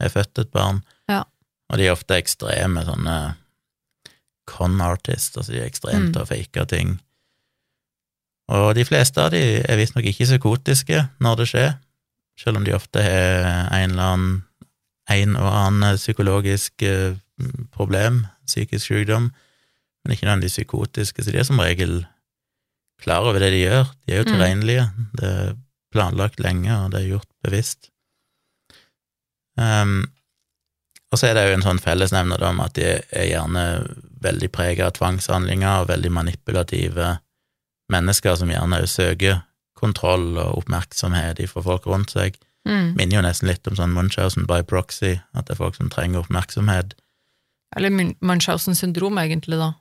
er født et barn. Ja. Og de er ofte ekstreme sånne con artists, altså de er ekstremt Mm. til å fake ting. Og de fleste av de er visstnok ikke psykotiske når det skjer, selv om de ofte har en eller annen en og annen psykologisk eh, problem, psykisk sykdom, men ikke nødvendigvis psykotiske, så de er som regel klar over det de gjør. De er jo Mm. tilregnelige. Det er planlagt lenge, og det er gjort bevisst. Um, og så er det jo en sånn fellesnevner om at de er gjerne veldig preget av tvangshandlinger og veldig manipulative mennesker som gjerne også søker kontroll og oppmerksomhet fra folk rundt seg. mm. Minner jo nesten litt om sånn Munchausen by proxy, at det er folk som trenger oppmerksomhet. Eller Mun- Munchausen syndrom, egentlig, da.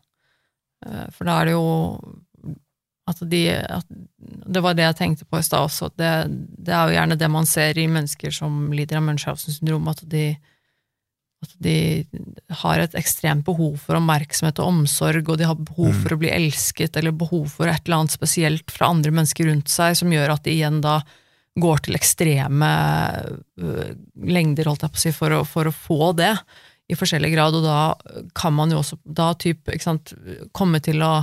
Eh, For da er det jo at de at Det var det jeg tenkte på i stad også. at Det, det er jo gjerne det man ser i mennesker som lider av Munchausen syndrom, at de, at de har et ekstremt behov for oppmerksomhet og omsorg, og de har behov for å bli elsket, eller behov for et eller annet spesielt fra andre mennesker rundt seg, som gjør at de igjen da går til ekstreme øh, lengder, holdt jeg på å si, for å, for å få det i forskjellig grad, og da kan man jo også da typ, ikke sant, komme til å,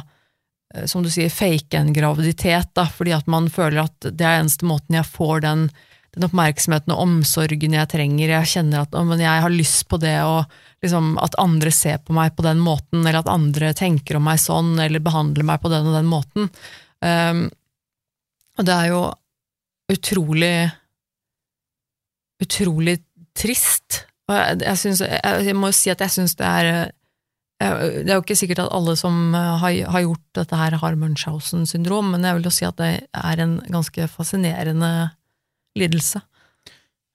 eh, som du sier, fake en graviditet, da, fordi at man føler at det er eneste måten jeg får den, den oppmerksomheten og omsorgen jeg trenger, jeg kjenner at oh, jeg har lyst på det, og liksom at andre ser på meg på den måten, eller at andre tenker om meg sånn, eller behandler meg på den og den måten. Um, og det er jo utrolig utrolig trist. Og jeg, jeg, synes, jeg, jeg må jo si at jeg syns det er eh, Det er jo ikke sikkert at alle som eh, har, har gjort dette her, har Munchhausen syndrom, men jeg vil jo si at det er en ganske fascinerende lidelse.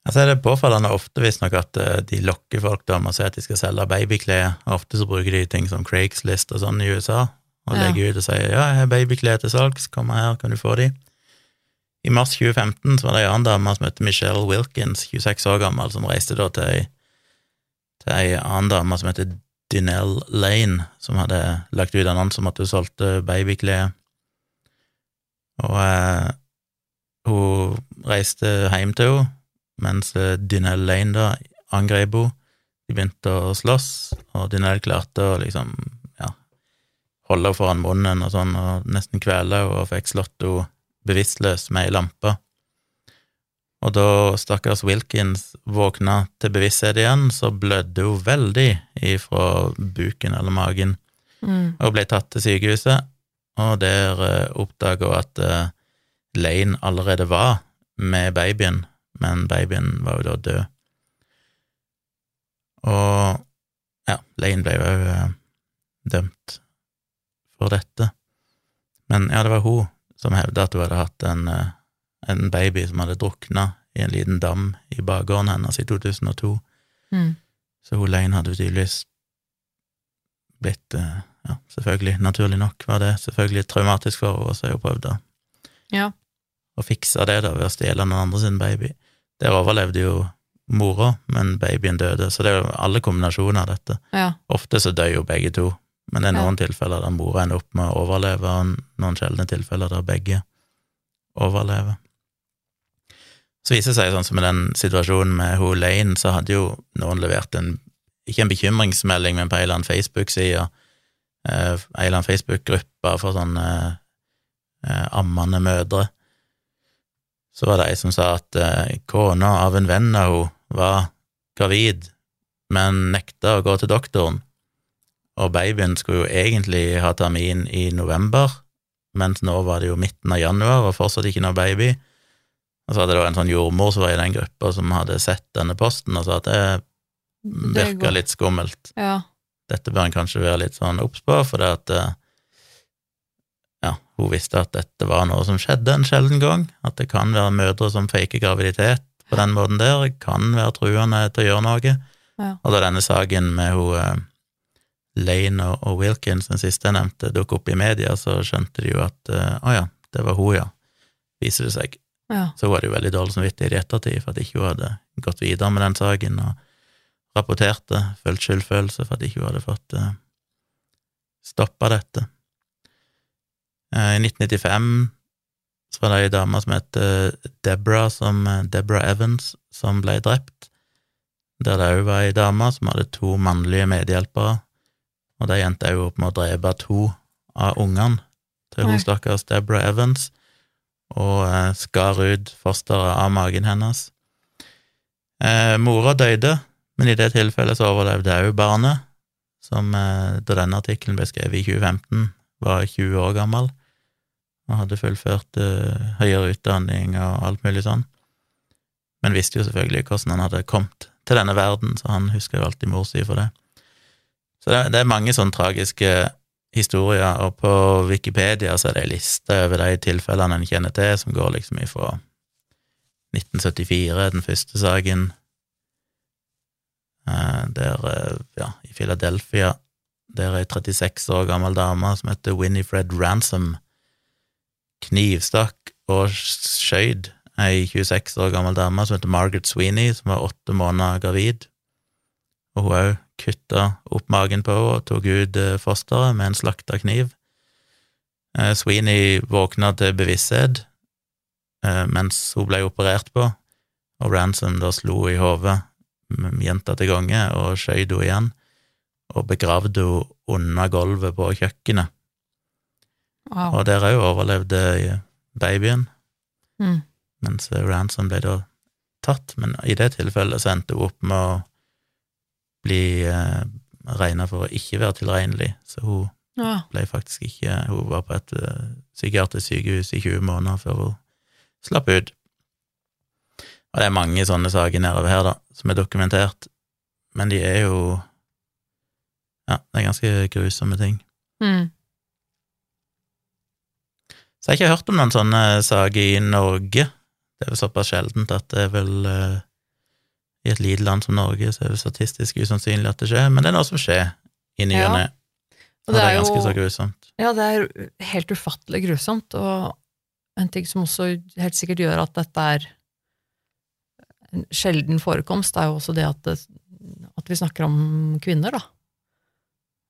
Altså er det påfallende ofte visstnok at eh, de lokker folk med å si at de skal selge babyklær. Ofte så bruker de ting som Craigslist og sånn i USA, og Ja. legger ut og sier ja, jeg har babyklær til salgs, kom her, kan du få de? I mars 2015 så var det ei annen dame som heter Michelle Wilkins, 26 år gammel, som reiste da til ei, til ei annen dame som heter Dinelle Lane, som hadde lagt ut annonse om at hun solgte babyklær. Og eh, hun reiste hjem til henne, mens Dinelle Dynell Lane da angrep henne. De begynte å slåss, og Dinelle klarte å liksom, ja, holde henne foran munnen og sånn, og nesten kvele henne, og fikk slått henne bevisstløs med ei lampe. Og da stakkars Wilkins våkna til bevissthet igjen, så blødde hun veldig ifra buken eller magen, Mm. og ble tatt til sykehuset, og der uh, oppdaga hun at uh, Lane allerede var med babyen, men babyen var jo da død. Og ja, Lane ble jo òg dømt for dette. Men ja, det var hun som hevda at hun hadde hatt en, eh, en baby som hadde drukna i en liten dam i bakgården hennes i 2002. Mm. Så hun Lane hadde tydeligvis blitt eh, Ja, selvfølgelig, naturlig nok var det selvfølgelig traumatisk for henne, og så har hun prøvd å, Ja. Å fikse det da ved å stjele noen andre sin baby. Der overlevde jo mora, men babyen døde, så det er jo alle kombinasjoner av dette. ja. Ofte så dør jo begge to, men det er Ja. noen tilfeller der mora ender opp med å overleve, og noen sjeldne tilfeller der begge overlever. Så viser det seg, sånn som i den situasjonen med hun Lane, så hadde jo noen levert en, ikke en bekymringsmelding, men på en eller annen Facebook-side, eh, en eller annen Facebook-gruppe for sånne eh, ammende mødre, så var det ei som sa at eh, kona av en venn av henne var gravid, men nekta å gå til doktoren, og babyen skulle jo egentlig ha termin i november, mens nå var det jo midten av januar og fortsatt ikke noe baby. Og så hadde det en sånn jordmor som var i den gruppa som hadde sett denne posten og sa at det Det virka litt skummelt. Ja. Dette bør en kanskje være litt sånn obs på, for det at eh, hun visste at dette var noe som skjedde en sjelden gang, at det kan være mødre som faker graviditet på den måten der, kan være truende til å gjøre noe. Ja. Og da denne saken med hun eh, Lane og, Wilkins, den siste jeg nevnte, dukket opp i media, så skjønte de jo at eh, å ja, det var hun, ja, viser det seg. ja. Så hun hadde jo veldig dårlig samvittighet i ettertid for at ikke hun hadde gått videre med den saken og rapporterte, følt skyldfølelse for at ikke hun hadde fått uh, stoppa dette. Eh, I 1995 så var det ei dame som het eh, Deborah, som, eh, Deborah Evans, som ble drept. Der det òg var ei dame som hadde to mannlige medhjelpere, og de endte òg opp med å drepe to av ungene til hun stakkars Deborah Evans, og eh, skar ut fosteret av magen hennes. Eh, mora døde, men i det tilfellet så overlevde òg barnet, som eh, da denne artikkelen ble skrevet i 2015, var 20 år gammel og hadde fullført uh, høyere utdanning og alt mulig sånn. Men visste jo selvfølgelig hvordan han hadde kommet til denne verden, så han husker jo alltid mor si for det. Så det, det er mange sånne tragiske historier, og på Wikipedia så er det ei liste over de tilfellene en kjenner til, som går liksom ifra 1974, den første saken, eh, der, eh, ja, i Philadelphia, der ei 36 år gammel dame som heter Winifred Ransom knivstakk og skjøt ei 26 år gammel dame som heter Margaret Sweeney, som var åtte måneder gravid, og hun òg kutta opp magen på henne og tok ut eh, fosteret med en slakta kniv. Eh, Sweeney våkna til bevissthet eh, mens hun ble operert på, og Ransom da slo i hodet gjentatte ganger og skjøt henne igjen, og begravde henne under gulvet på kjøkkenet. Wow. Og der òg overlevde babyen, Mm. mens Ransom ble da tatt, men i det tilfellet så endte hun opp med å bli eh, regna for å ikke være tilregnelig, så hun Ja. ble faktisk ikke Hun var på et uh, psykiatrisk sykehus i 20 måneder før hun slapp ut. Og det er mange sånne saker nedover her, da, som er dokumentert, men de er jo Ja, det er ganske grusomme ting. Mm. Så jeg har ikke hørt om noen sånne saker i Norge. Det er vel såpass sjeldent at det er vel uh, I et lite land som Norge så er det statistisk usannsynlig at det skjer, men det er noe som skjer i ny Ja. og ne. Og det er er ganske så grusomt. Ja, det er helt ufattelig grusomt, og en ting som også helt sikkert gjør at dette er en sjelden forekomst, er jo også det at, det, at vi snakker om kvinner, da.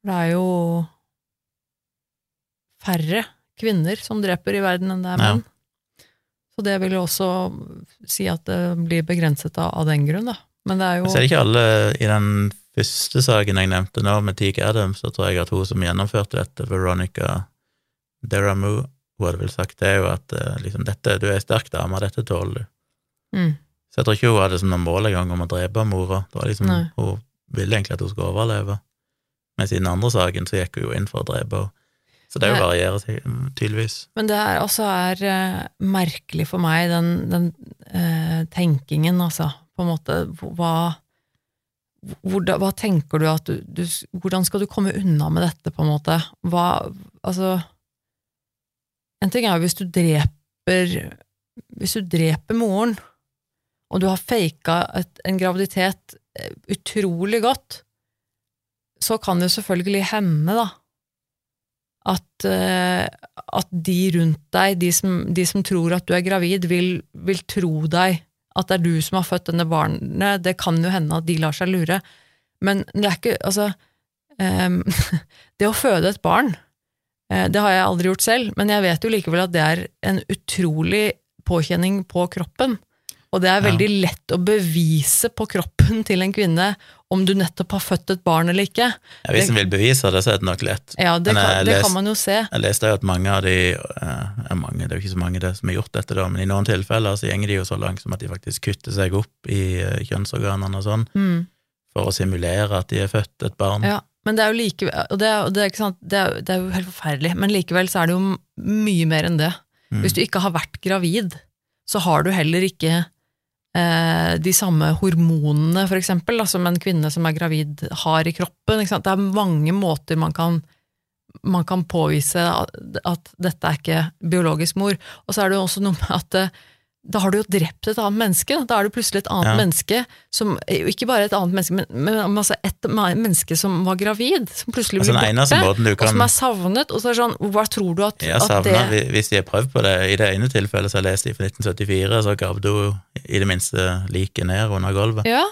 Det er jo færre kvinner som dreper i verden enn det er Ja. menn. Så det vil jo også si at det blir begrenset av, av den grunn, da. Men det er jo Så er det ikke alle i den første saken jeg nevnte nå, med Teak Adams, så tror jeg at hun som gjennomførte dette, Veronica Deramu, hun hadde vel sagt det jo at eh, liksom, dette, du er ei sterk dame, dette tåler du. mm, Så jeg tror ikke hun hadde som noe mål engang om å drepe mora. Det var liksom, Nei. hun ville egentlig at hun skulle overleve. Mens i den andre saken så gikk hun jo inn for å drepe henne. Så det Nei. varierer seg, tydeligvis. Men det er også er uh, merkelig for meg, den, den uh, tenkingen, altså. På en måte, hva, hvor, hva tenker du at du, du Hvordan skal du komme unna med dette, på en måte? Hva Altså En ting er jo hvis du dreper Hvis du dreper moren, og du har faka et, en graviditet eh, utrolig godt, så kan det jo selvfølgelig hende, da, at, eh, at de rundt deg, de som, de som tror at du er gravid, vil, vil tro deg at det er du som har født denne barnet. Det kan jo hende at de lar seg lure. Men det er ikke Altså um, Det å føde et barn, eh, det har jeg aldri gjort selv, men jeg vet jo likevel at det er en utrolig påkjenning på kroppen. Og det er Ja. veldig lett å bevise på kroppen til en kvinne om du nettopp har født et barn eller ikke. Ja, hvis en vil bevise det, så er det nok lett. Ja, det, kan, det les- kan man jo se. Jeg leste jo at mange av de eh, mange, Det er jo ikke så mange det som har gjort dette, da, men i noen tilfeller så gjenger de jo så langt som at de faktisk kutter seg opp i eh, kjønnsorganene og sånn, Mm. for å simulere at de er født et barn. Ja, men det er jo like, og det er, det er, ikke sant, det er, det er jo helt forferdelig, men likevel så er det jo mye mer enn det. Mm. Hvis du ikke har vært gravid, så har du heller ikke de samme hormonene, for eksempel, som en kvinne som er gravid har i kroppen. Det er mange måter man kan, man kan påvise at, at dette er ikke biologisk mor. Og så er det jo også noe med at eh, da har du jo drept et annet menneske. Da er du plutselig et annet Ja. menneske som Ikke bare et annet menneske, men, men altså et menneske som var gravid, som plutselig Altså, blir den borte, du og som er savnet. Og så er det sånn, hva tror du at, Jeg at det Hvis de har prøvd på det I det ene tilfellet så har jeg lest i fra 1974, så gravde hun i det minste liket ned under gulvet. Ja,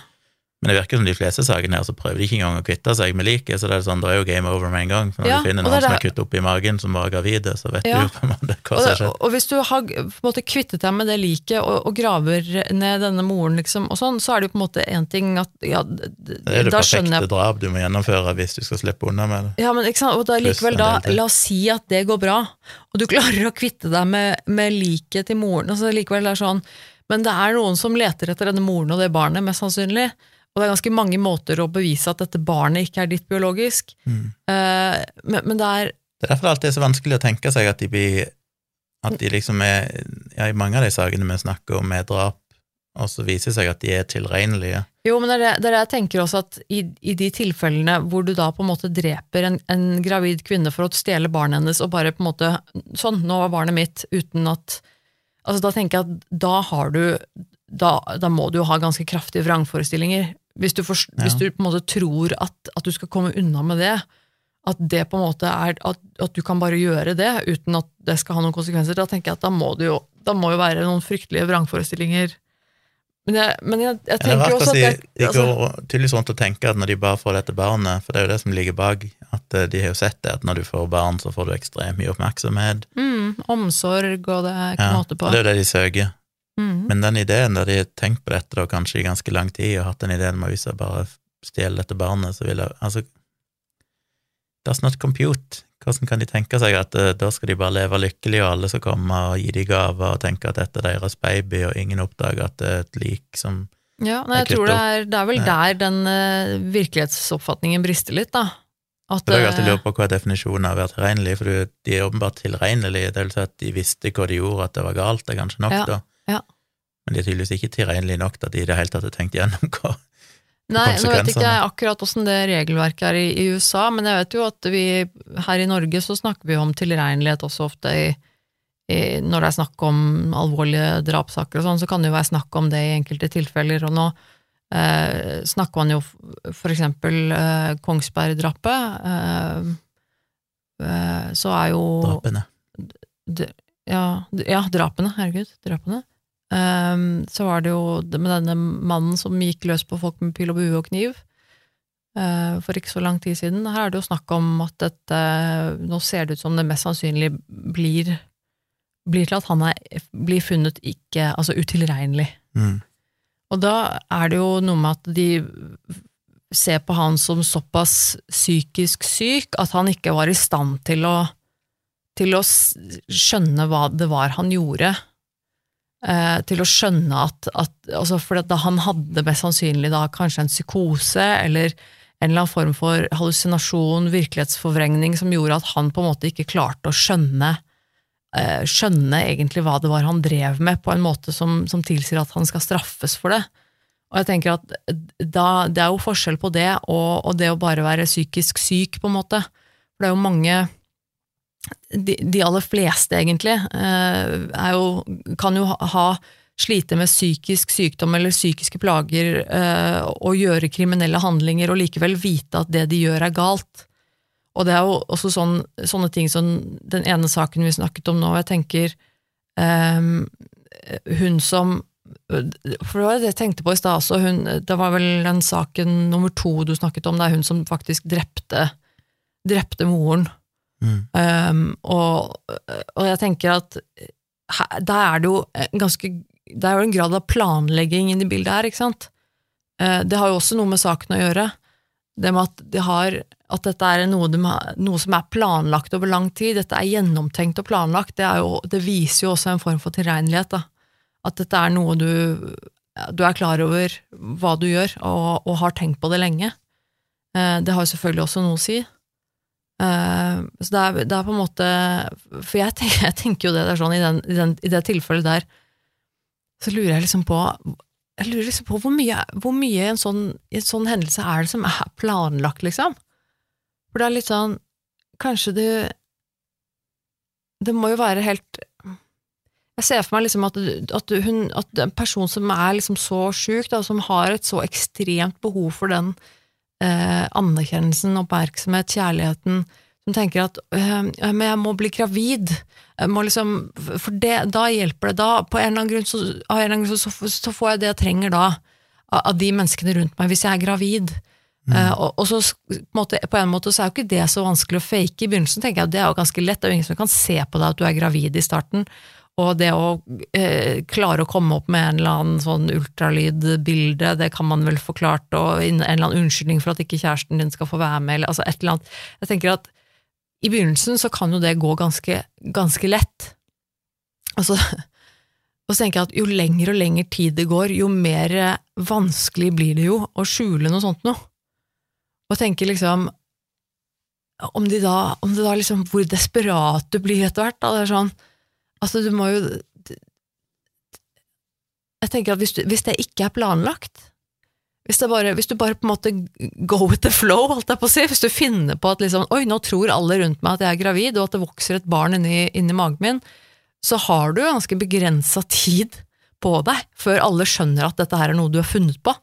Men det virker som de fleste sakene her, så prøver de ikke engang å kvitte seg med liket, så det er sånn, det er jo game over med en gang. For når Ja, du finner og noen det som er kuttet opp i magen, som var gravide, så vet Ja. du på en måte hva som har skjedd. og hvis du har på en måte kvittet deg med det liket og, og graver ned denne moren, liksom, og sånn, så er det jo på en måte én ting at ja, da skjønner jeg Det er det perfekte jeg drap du må gjennomføre hvis du skal slippe unna med det. Ja, men ikke sant, og da likevel da, la oss si at det går bra, og du klarer å kvitte deg med, med liket til moren, altså likevel det er sånn, men det er noen som leter etter denne moren og det barnet, mest sannsynlig, og det er ganske mange måter å bevise at dette barnet ikke er ditt biologisk, Mm. Eh, men, men det er, Det er derfor det alltid er så vanskelig å tenke seg at de blir At de liksom er Ja, i mange av de sakene vi snakker om med drap, og så viser det seg at de er tilregnelige. jo, men det er det, det er det jeg tenker også at i, i de tilfellene hvor du da på en måte dreper en, en gravid kvinne for å stjele barnet hennes, og bare på en måte, sånn, nå var barnet mitt, uten at, altså da tenker jeg at da har du, da, da må du jo ha ganske kraftige vrangforestillinger. Hvis du, for, Ja. hvis du på en måte tror at, at du skal komme unna med det, at det på en måte er, at, at du kan bare gjøre det uten at det skal ha noen konsekvenser, da tenker jeg at da må det jo, da må jo være noen fryktelige vrangforestillinger. Men jeg, men jeg, jeg er tenker jo også at jeg, de altså, går tydeligvis rundt og tenker at når de bare får dette barnet, for det er jo det som ligger bak, at eh, de har jo sett det, at når du får barn, så får du ekstremt mye oppmerksomhet. mm, omsorg og det er ikke Ja, måte på. det er jo det de søker. Mm. Men den ideen der de har tenkt på dette da, kanskje i ganske lang tid, og hatt den ideen med hvis jeg bare stjeler dette barnet, så vil jeg Altså, that's not compute. Hvordan kan de tenke seg at uh, da skal de bare leve lykkelig, og alle skal komme og gi de gaver og tenke at dette er deres baby, og ingen oppdager at det er et lik som Ja, nei, jeg Jeg tror det er, det er vel der den uh, virkelighetsoppfatningen brister litt, da. At, For jeg har alltid eh, lurt på hva er definisjonen av å være tilregnelig, for de er åpenbart tilregnelige, det vil si at de visste hva de gjorde, at det var galt, det er kanskje nok, Ja, da. Ja. Men de er tydeligvis ikke tilregnelige nok til at de i det hele tatt har tenkt gjennom hva Nei, nå vet ikke jeg akkurat åssen det regelverket er i, i USA, men jeg vet jo at vi her i Norge så snakker vi om tilregnelighet også ofte i, i Når det er snakk om alvorlige drapssaker og sånn, så kan det jo være snakk om det i enkelte tilfeller, og nå eh, snakker man jo for eksempel eh, Kongsberg-drapet, eh, eh, så er jo drapene. ja, ja, drapene, herregud, drapene. Ehm, så var det jo det med denne mannen som gikk løs på folk med pil og bue og kniv uh, for ikke så lang tid siden. Her er det jo snakk om at dette Nå ser det ut som det mest sannsynlig blir, blir til at han er, blir funnet ikke Altså utilregnelig. Mm. Og da er det jo noe med at de ser på han som såpass psykisk syk at han ikke var i stand til å, til å skjønne hva det var han gjorde. Eh, til å skjønne at, at altså For at han hadde mest sannsynlig da kanskje en psykose eller en eller annen form for hallusinasjon, virkelighetsforvrengning, som gjorde at han på en måte ikke klarte å skjønne eh, skjønne egentlig hva det var han drev med, på en måte som, som tilsier at han skal straffes for det. Og jeg tenker at da, Det er jo forskjell på det og, og det å bare være psykisk syk, på en måte. For det er jo mange De, de aller fleste, egentlig, eh, jo, kan jo ha, slite med psykisk sykdom eller psykiske plager eh, og gjøre kriminelle handlinger og likevel vite at det de gjør er galt. Og det er jo også sånn, sånne ting som den ene saken vi snakket om nå, jeg tenker ehm, hun som For det var det jeg tenkte på i stad også, hun, det var vel den saken nummer to du snakket om, det er hun som faktisk drepte, drepte moren. Mm. Um, og, og jeg tenker at her, der er det jo en ganske Det er jo en grad av planlegging inni bildet her, ikke sant? Uh, det har jo også noe med saken å gjøre. Det med at, de har, at dette er noe, de noe som er planlagt over lang tid, dette er gjennomtenkt og planlagt, det, jo, det viser jo også en form for tilregnelighet. Da. At dette er noe du, du er klar over hva du gjør, og, og har tenkt på det lenge. Uh, det har jo selvfølgelig også noe å si. Eh, så det er, det er på en måte For jeg tenker, jeg tenker jo det der sånn i, den, i, den, i det tilfellet der, så lurer jeg liksom på Jeg lurer liksom på hvor mye, hvor mye i en sånn, i en sånn hendelse er det som er planlagt, liksom? For det er litt sånn Kanskje du Det må jo være helt Jeg ser for meg liksom at, at, hun, at en person som er liksom så sjuk, som har et så ekstremt behov for den eh, anerkjennelsen, oppmerksomhet, kjærligheten, som tenker at øh, men jeg må bli gravid, jeg må liksom, for det, da hjelper det, da på en eller annen grunn, så, av en eller annen grunn så, så, får jeg det jeg trenger da, av, av de menneskene rundt meg hvis jeg er gravid. Eh, og, og så på en, måte, på en måte så er jo ikke det så vanskelig å fake i begynnelsen, tenker jeg. Det er jo ganske lett. Det er jo ingen som kan se på deg at du er gravid i starten. Og det å eh, klare å komme opp med en eller annen sånn ultralydbilde, det kan man vel få klart, og en eller annen unnskyldning for at ikke kjæresten din skal få være med, eller altså et eller annet. Jeg tenker at i begynnelsen så kan jo det gå ganske, ganske lett. Altså, så, og så tenker jeg at jo lenger og lenger tid det går, jo mer eh, vanskelig blir det jo å skjule noe sånt noe. Og tenker liksom om, de da, om det da liksom Hvor desperat du blir etter hvert. Da, det er sånn Altså, du må jo Jeg tenker at hvis, du, hvis det ikke er planlagt hvis, bare, hvis du bare på en måte go with the flow, holdt jeg på å si, hvis du finner på at liksom, oi, nå tror alle rundt meg at jeg er gravid, og at det vokser et barn inni, inni magen min, så har du ganske begrensa tid på deg før alle skjønner at dette her er noe du har funnet på.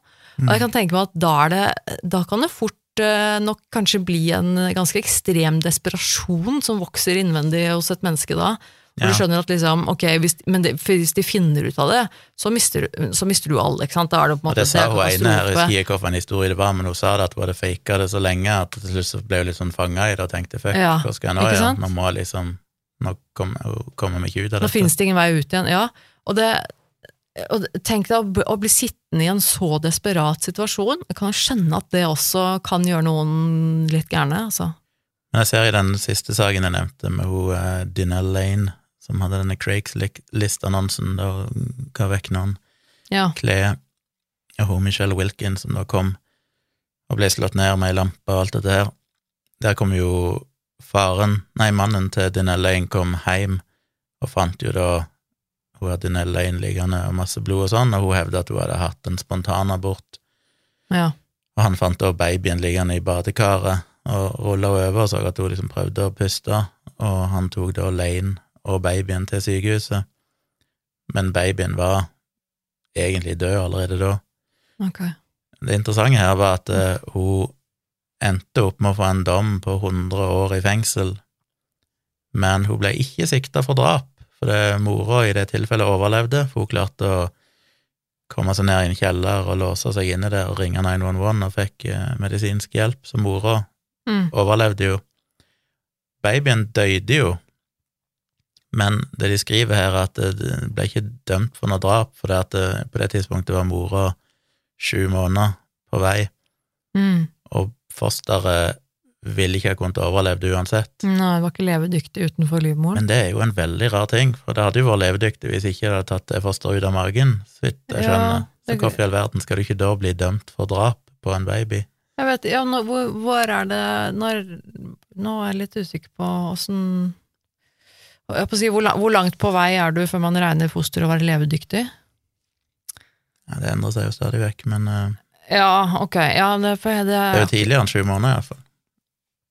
Og jeg kan tenke meg at da, det, da kan det fort eh, nok kanskje bli en ganske ekstrem desperasjon som vokser innvendig hos et menneske da. For Ja. du skjønner at liksom, ok, hvis, men det, hvis de finner ut av det, så mister, så mister du alle, ikke sant? Da er det på en Og det sa hun ene her, jeg husker ikke hvilken historie det var, men hun sa det at hun hadde faka det så lenge at til slutt så ble hun litt sånn fanga i det og tenkte fuck, Ja, hva skal jeg nå gjøre? Nå må liksom Nå kommer vi ikke ut av Nå finnes det ingen vei ut igjen. Ja, og det og Tenk deg å bli, sittende i en så desperat situasjon. Jeg kan skjønne at det også kan gjøre noen litt gærne. Altså. Men jeg ser i den siste saken jeg nevnte, med hun eh, Dinelle Lane, som hadde denne Craigslist-annonsen der hun ga vekk noen Ja. klær, og hun Michelle Wilkins som da kom og ble slått ned med ei lampe og alt dette her. Der kom jo faren, nei, mannen til Dinelle Lane kom hjem og fant jo da hun hadde Dinelle Lane liggende og masse blod og sånn, og hun hevda at hun hadde hatt en spontanabort. ja. Og han fant da babyen liggende i badekaret og rulla over og så at hun liksom prøvde å puste, og han tok da Lane og babyen til sykehuset. Men babyen var egentlig død allerede da. Okay. Det interessante her var at uh, hun endte opp med å få en dom på 100 år i fengsel, men hun ble ikke sikta for drap, for det mora i det tilfellet overlevde, for hun klarte å komme seg ned i en kjeller og låse seg inne der og ringe 911 og fikk uh, medisinsk hjelp, så mora Mm. overlevde jo. Babyen døde jo, men det de skriver her, er at det ble ikke dømt for noe drap, for det at det, på det tidspunktet var mora sju måneder på vei, Mm. og fosteret ville ikke ha kunnet overleve det uansett. Nei, det var ikke levedyktig utenfor livmoren. Men det er jo en veldig rar ting, for det hadde jo vært levedyktig hvis ikke det hadde tatt det fosteret ut av magen, så vidt jeg Ja, skjønner. Så hvorfor i all verden skal du ikke da bli dømt for drap på en baby? Jeg vet, ja, nå, hvor, hvor er det når, Nå er jeg litt usikker på åssen si, hvor, hvor langt på vei er du før man regner foster å være levedyktig? Ja, det endrer seg jo stadig vekk, men uh, Ja, ok. Ja, det, det, det er jo tidligere enn sju måneder, iallfall.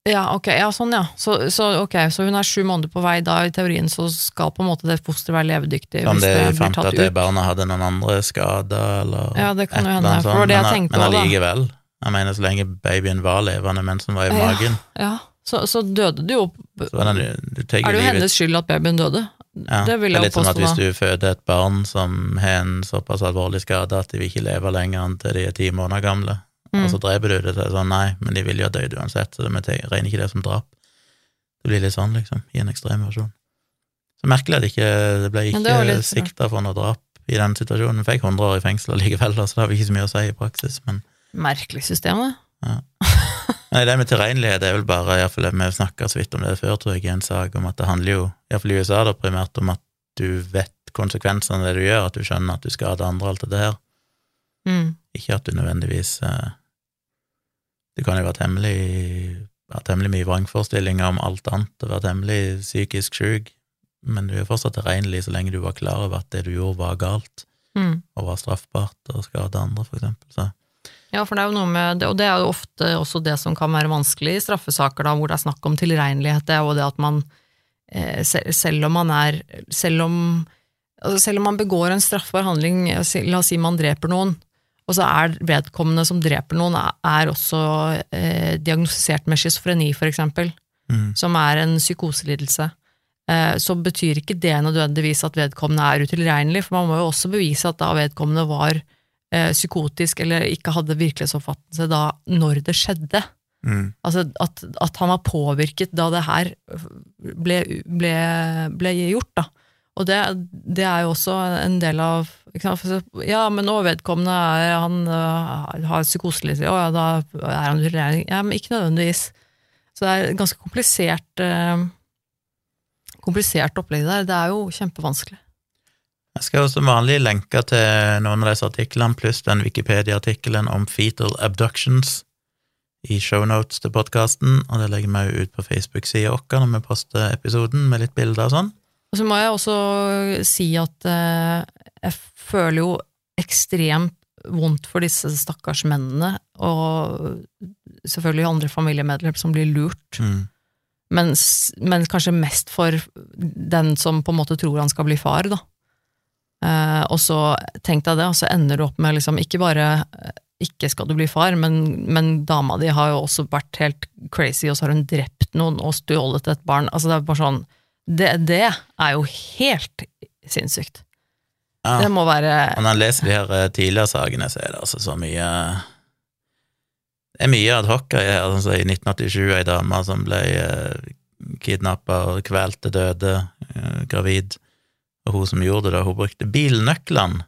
ja, ok, ja, sånn, ja. Så, så, ok, så hun er sju måneder på vei, da i teorien så skal på en måte det fosteret være levedyktig Om hvis det det fant at det barnet hadde noen andre skader, eller Ja, det kan jo hende, for det var det jeg tenkte òg, da. allikevel. Jeg mener, så lenge babyen var levende mens den var i Ja. magen, Ja, så, så døde du jo Er det jo hennes skyld at babyen døde? Ja, det vil jeg er litt som at hvis du føder et barn som har en såpass alvorlig skade at de vil ikke leve lenger enn til de er ti måneder gamle, Mm. og så dreper du det, så er det sånn nei, men de vil jo ha dødd uansett, så vi regner ikke det som drap. Det blir litt sånn, liksom, i en ekstrem versjon. Så merkelig at ikke, det ble det ikke litt- sikta for noe drap i den situasjonen. Fikk 100 år i fengsel allikevel, så det har vi ikke så mye å si i praksis, men Merkelig system, det. Nei, det med tilregnelighet er vel bare, iallfall vi snakka så vidt om det før, tror jeg, i en sak om at det handler jo, iallfall i USA, da primært om at du vet konsekvensene av det du gjør, at du skjønner at du skader andre, alt det her. Mm. Ikke at du nødvendigvis Det kan jo være temmelig ha temmelig mye vrangforestillinger om alt annet og være temmelig psykisk sjuk, men du er fortsatt tilregnelig så lenge du var klar over at det du gjorde, var galt Mm. og var straffbart og skade andre, for eksempel. Så Ja, for det er jo noe med det, og det er jo ofte også det som kan være vanskelig i straffesaker, da, hvor det er snakk om tilregnelighet, det er jo det at man, eh, selv om man er Selv om, altså selv om man begår en straffbar handling, eh, la oss si man dreper noen, og så er vedkommende som dreper noen, er, også eh, diagnostisert med schizofreni, for eksempel, mm, som er en psykoselidelse, eh, så betyr ikke det nødvendigvis at vedkommende er utilregnelig, for man må jo også bevise at da vedkommende var psykotisk eller ikke hadde virkelighetsoppfattelse da når det skjedde. Mm. Altså at, at han var påvirket da det her ble, ble, ble gjort, da. Og det, det er jo også en del av? Ja, men nå vedkommende er han uh, har psykoselidelse, å ja, da er han utilregnelig. Ja, men ikke nødvendigvis. Så det er et ganske komplisert uh, komplisert opplegg der. Det er jo kjempevanskelig. Jeg skal jo som vanlig lenke til noen av disse artiklene, pluss den Wikipedia-artikkelen om fetal abductions i shownotes til podkasten, og det legger vi jo ut på Facebook-sida vår når vi poster episoden med litt bilder og sånn. Og så må jeg også si at eh, jeg føler jo ekstremt vondt for disse stakkars mennene, og selvfølgelig andre familiemedlemmer som blir lurt, Mm. men, men kanskje mest for den som på en måte tror han skal bli far, da. Eh, og så tenk deg det, og så ender du opp med liksom ikke bare eh, ikke skal du bli far, men, men dama di har jo også vært helt crazy, og så har hun drept noen og stjålet et barn. Altså det er bare sånn Det, det er jo helt sinnssykt. Ja. Det må være Og når en leser de her eh, tidligere sakene, så er det altså så mye Det er mye adhoc her. Altså, I 1987 ei dame som ble uh, kidnappa og kvalt til døde, gravid. Og hun som gjorde det, hun brukte bilnøklene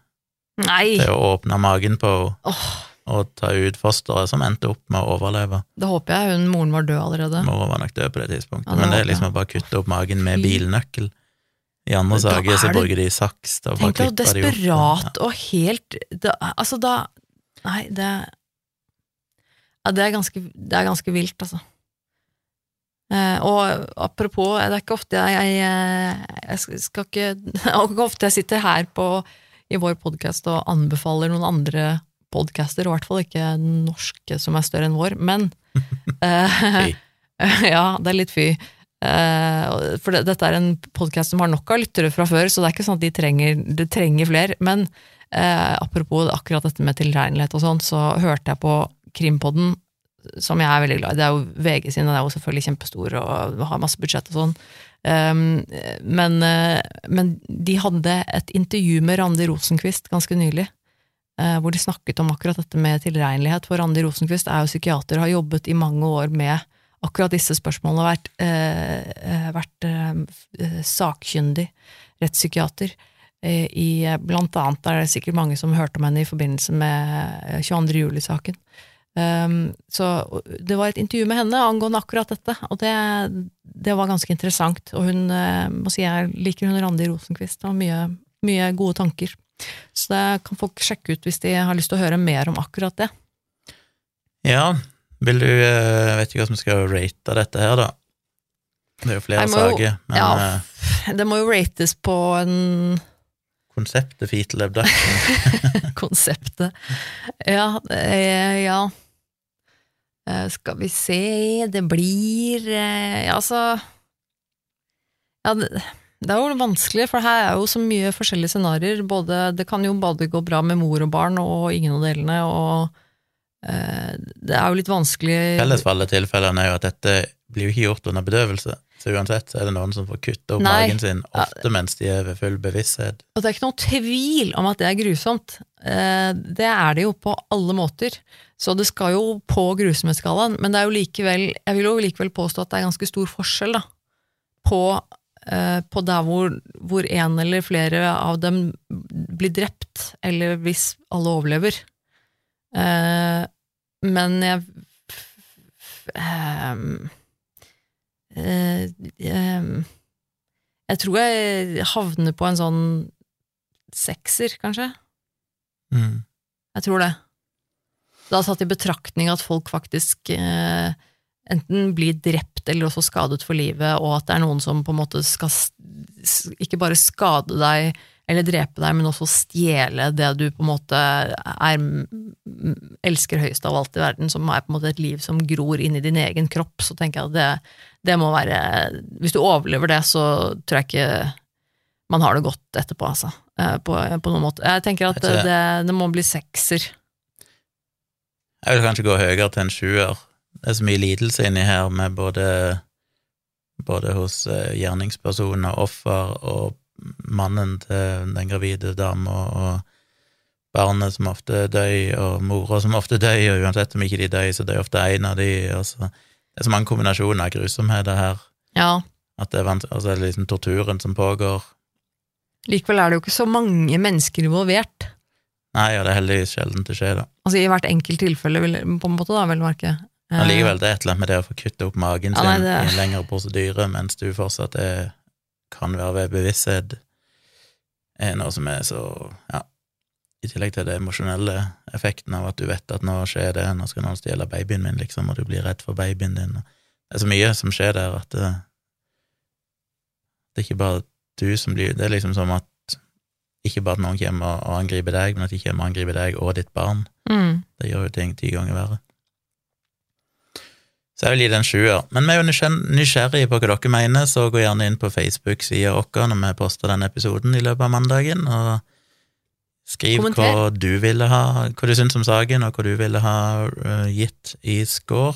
Nei! til å åpne magen på henne Oh. og ta ut fosteret, som endte opp med å overleve. da håper jeg hun moren var død allerede. Mora var nok død på det tidspunktet, Ja, det men det er liksom å bare kutte opp magen med bilnøkkel. I andre saker så er bruker de saks Da bare Tenk deg klippe de desperat og helt da, Altså, da Nei, det Ja, det er ganske, det er ganske vilt, altså. Eh, og apropos, det er ikke ofte jeg Jeg, jeg skal- ikke ikke ofte jeg sitter her på, i vår podkast og anbefaler noen andre podcaster, og i hvert fall ikke norske som er større enn vår, men uh, Ja, det er litt fy. Uh, for det, dette er en podkast som har nok av lyttere fra før, så det er ikke sånn at de trenger, de trenger flere. Men eh, apropos akkurat dette med tilregnelighet og sånn, så hørte jeg på Krimpodden, som jeg er veldig glad i. Det er jo VG sin, og det er jo selvfølgelig kjempestor og har masse budsjett og sånn. Um, men, uh, men de hadde et intervju med Randi Rosenquist ganske nylig, uh, hvor de snakket om akkurat dette med tilregnelighet. For Randi Rosenquist er jo psykiater, har jobbet i mange år med akkurat disse spørsmålene, og vært, eh, vært sakkyndig rettspsykiater. I, blant annet er det sikkert mange som hørte om henne i forbindelse med eh, 22. juli-saken. Um, så det var et intervju med henne angående akkurat dette, og det, det var ganske interessant. Og hun eh, må si jeg liker hun Randi Rosenquist, og mye, mye gode tanker. Så det kan folk sjekke ut hvis de har lyst til å høre mer om akkurat det. Ja, vil du eh, vet ikke hva som skal rate dette her, da. Det er jo flere saker, men ja. eh, Det må jo rates på en konseptet fetal abduction konseptet. Ja, ja. Eh, Skal vi se Det blir eh, Ja, altså Ja, det, det er jo vanskelig, for her er jo så mye forskjellige scenarioer. Det kan jo både gå bra med mor og barn, og ingen av delene, og eh, det er jo litt vanskelig Felles for alle tilfellene er jo at dette blir jo ikke gjort under bedøvelse. Så uansett er det noen som får kutta opp Nei. magen sin, ofte mens de er ved full bevissthet. Og det er ikke noen tvil om at det er grusomt. Eh, Det er det jo på alle måter. Så det skal jo på grusomhetsskalaen, men det er jo likevel, jeg vil jo likevel påstå at det er ganske stor forskjell da, på, eh, på der hvor, hvor en eller flere av dem blir drept, eller hvis alle overlever. Eh, Men jeg eh, ehm, jeg tror jeg havner på en sånn sekser, kanskje. Mm. Jeg tror det. Da tatt i betraktning at folk faktisk eh, enten blir drept eller også skadet for livet, og at det er noen som på en måte skal ikke bare skade deg eller drepe deg, men også stjele det du på en måte er, elsker høyest av alt i verden, som er på en måte et liv som gror inn i din egen kropp, så tenker jeg at det, det må være Hvis du overlever det, så tror jeg ikke man har det godt etterpå, altså. eh, På, på noen måte. Jeg tenker at Jeg det, det, det må bli sekser. Jeg vil kanskje gå høyere til en sjuer. Det er så mye lidelse inni her, med både, både hos eh, gjerningsperson og offer og mannen til den gravide dama og barnet som ofte dør, og mora som ofte dør, og uansett om ikke de dør, så dør ofte en av de, Altså. Det er så mange kombinasjoner av grusomheter her, Ja. at det er altså, liksom torturen som pågår. Likevel er det jo ikke så mange mennesker involvert. Nei, og det er heldigvis sjelden det skjer, da. Altså I hvert enkelt tilfelle, vil, på en måte, da, vel å merke. Men likevel, det er et eller annet med det å få kutte opp magen Ja, sin nei, det- i en lengre prosedyre, mens du fortsatt er, kan være ved bevissthet, er noe som er så Ja. I tillegg til det emosjonelle effekten av at du vet at nå skjer det, nå skal noen stjele babyen min, liksom, og du blir redd for babyen din. Det er så mye som skjer der at det, det er ikke bare du som blir Det er liksom som at ikke bare at noen kommer og, angriper deg, men at de kommer og angriper deg og ditt barn. Mm. Det gjør jo ting ti ganger verre. Så jeg vil gi den en sjuer. Men vi er jo nysgjerrige på hva dere mener, så gå gjerne inn på Facebook-sida vår når vi poster denne episoden i løpet av mandagen, og skriv hva du ville ha, hva du syns om saken, og hva du ville ha øh, gitt i score.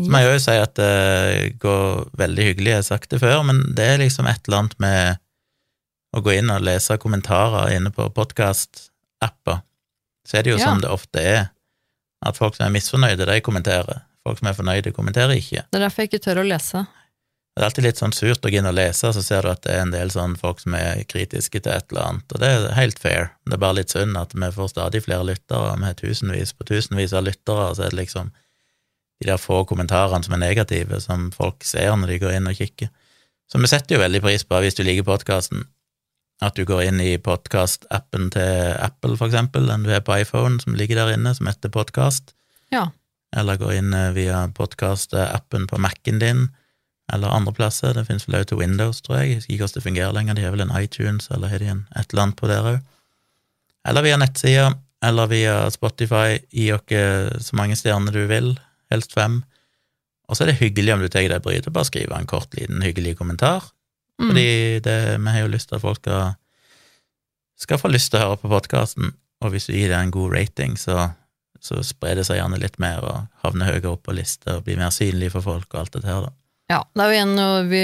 Så må jeg jo si at det går veldig hyggelig, jeg har sagt det før, men det er liksom et eller annet med å gå inn og lese kommentarer inne på podkast-apper. Så er det jo Ja. som det ofte er, at folk som er misfornøyde, de kommenterer. Folk som er fornøyde, kommenterer ikke. Det er derfor jeg ikke tør å lese. Det er alltid litt sånn surt å gå inn og lese, så ser du at det er en del sånn folk som er kritiske til et eller annet, og det er helt fair. Det er bare litt synd at vi får stadig flere lyttere, vi har tusenvis på tusenvis av lyttere, og så er det liksom de der få kommentarene som er negative, som folk ser når de går inn og kikker. Så vi setter jo veldig pris på, hvis du liker podkasten, at du går inn i podkast-appen til Apple, for eksempel, den du har på iPhone, som ligger der inne, som heter Podkast, Ja. eller går inn eh, via podkast-appen på Mac-en din, eller andre plasser. Det finnes vel også til Windows, tror jeg. Jeg husker ikke hvordan det fungerer lenger. De har vel en iTunes, eller har de en et eller annet på der òg. Eller via nettsida, eller via Spotify. Gi dere så mange stjerner du vil, helst fem. Og så er det hyggelig om du tar deg bryet og bare skriver en kort, liten hyggelig kommentar. Mm. Fordi det, vi har jo lyst til at folk skal, skal få lyst til å høre på podkasten, og hvis du gir det en god rating, så, så sprer det seg gjerne litt mer og havner høyere opp på lista og blir mer synlig for folk og alt dette her, da. Ja, det er jo igjen noe vi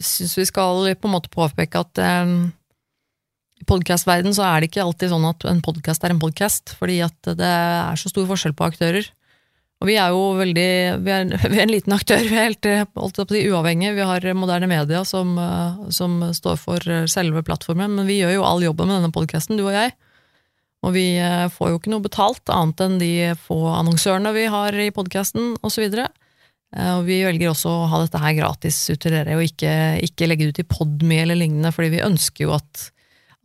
syns vi skal på en måte påpeke at um, i podkastverden så er det ikke alltid sånn at en podkast er en podkast, fordi at det er så stor forskjell på aktører. Og vi er jo veldig Vi er, vi er en liten aktør, vi er helt eh, holdt på de uavhengige. Vi har moderne media som, eh, som står for eh, selve plattformen, men vi gjør jo all jobben med denne podkasten, du og jeg. Og vi eh, får jo ikke noe betalt, annet enn de få annonsørene vi har i podkasten, osv. Eh, Og vi velger også å ha dette her gratis ut til dere, og ikke, ikke legge det ut i Podme eller lignende, fordi vi ønsker jo at,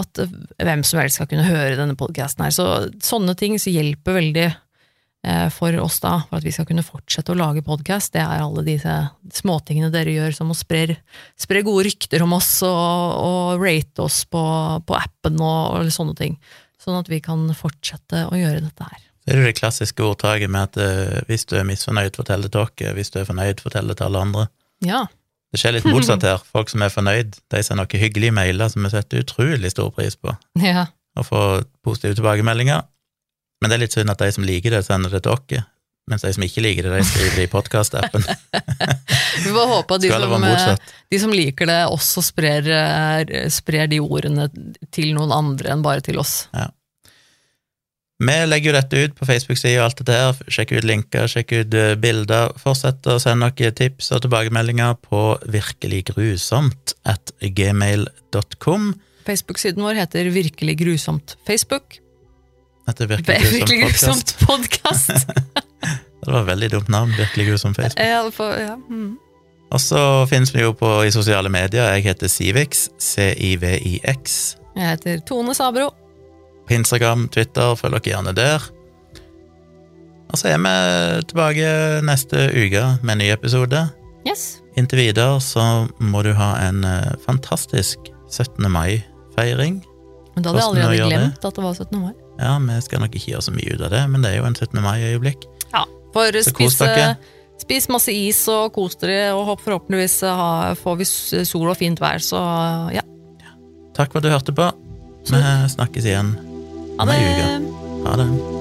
at eh, hvem som helst skal kunne høre denne podkasten her. Så sånne ting så hjelper veldig eh, for oss da, for at vi skal kunne fortsette å lage podkast. Det er alle disse småtingene dere gjør, som å spre, spre gode rykter om oss, og, og rate oss på, på appen og, og sånne ting. Sånn at vi kan fortsette å gjøre dette her. Så er det det klassiske ordtaket med at uh, hvis du er misfornøyd, fortell det til oss, hvis du er fornøyd, fortell det til alle andre. Ja. Det skjer litt motsatt her. Folk som er fornøyd, de sender noen hyggelige mailer som vi setter utrolig stor pris på, ja. og får positive tilbakemeldinger. Men det er litt synd at de som liker det, sender det til oss, mens de som ikke liker det, de skriver det i podkast-appen. Vi får håpe at de som, de som liker det, også sprer, eh, sprer de ordene til noen andre enn bare til oss. Vi legger jo dette ut på Facebook-sida og alt det der. Sjekk ut linker, sjekk ut eh, bilder. Fortsett å sende noen tips og tilbakemeldinger på virkeliggrusomt at gmail.com. Facebook-siden vår heter Virkelig grusomt Facebook. Dette er virkelig grusom podkast. Det var veldig dumt navn. Virkelig grusom Facebook. ja, for- ja. mm. Og så finnes vi jo på i sosiale medier. Jeg heter Civix, C-I-V-I-X. Jeg heter Tone Sabro. På Instagram, Twitter, følg dere gjerne der. Og så er vi tilbake neste uke med en ny episode. Yes. Inntil videre så må du ha en eh, fantastisk 17. mai-feiring. Men da hadde jeg allerede det? glemt at det var 17. mai. Ja, vi skal nok ikke gjøre så mye ut av det, men det er jo en 17. mai-øyeblikk. Ja, for Så spis, dere. spis masse is og kos dere, og håp forhåpentligvis eh, får vi sol og fint vær, så ja. Takk for at du hørte på. Vi snakkes igjen Ha om ei uke. Ha det.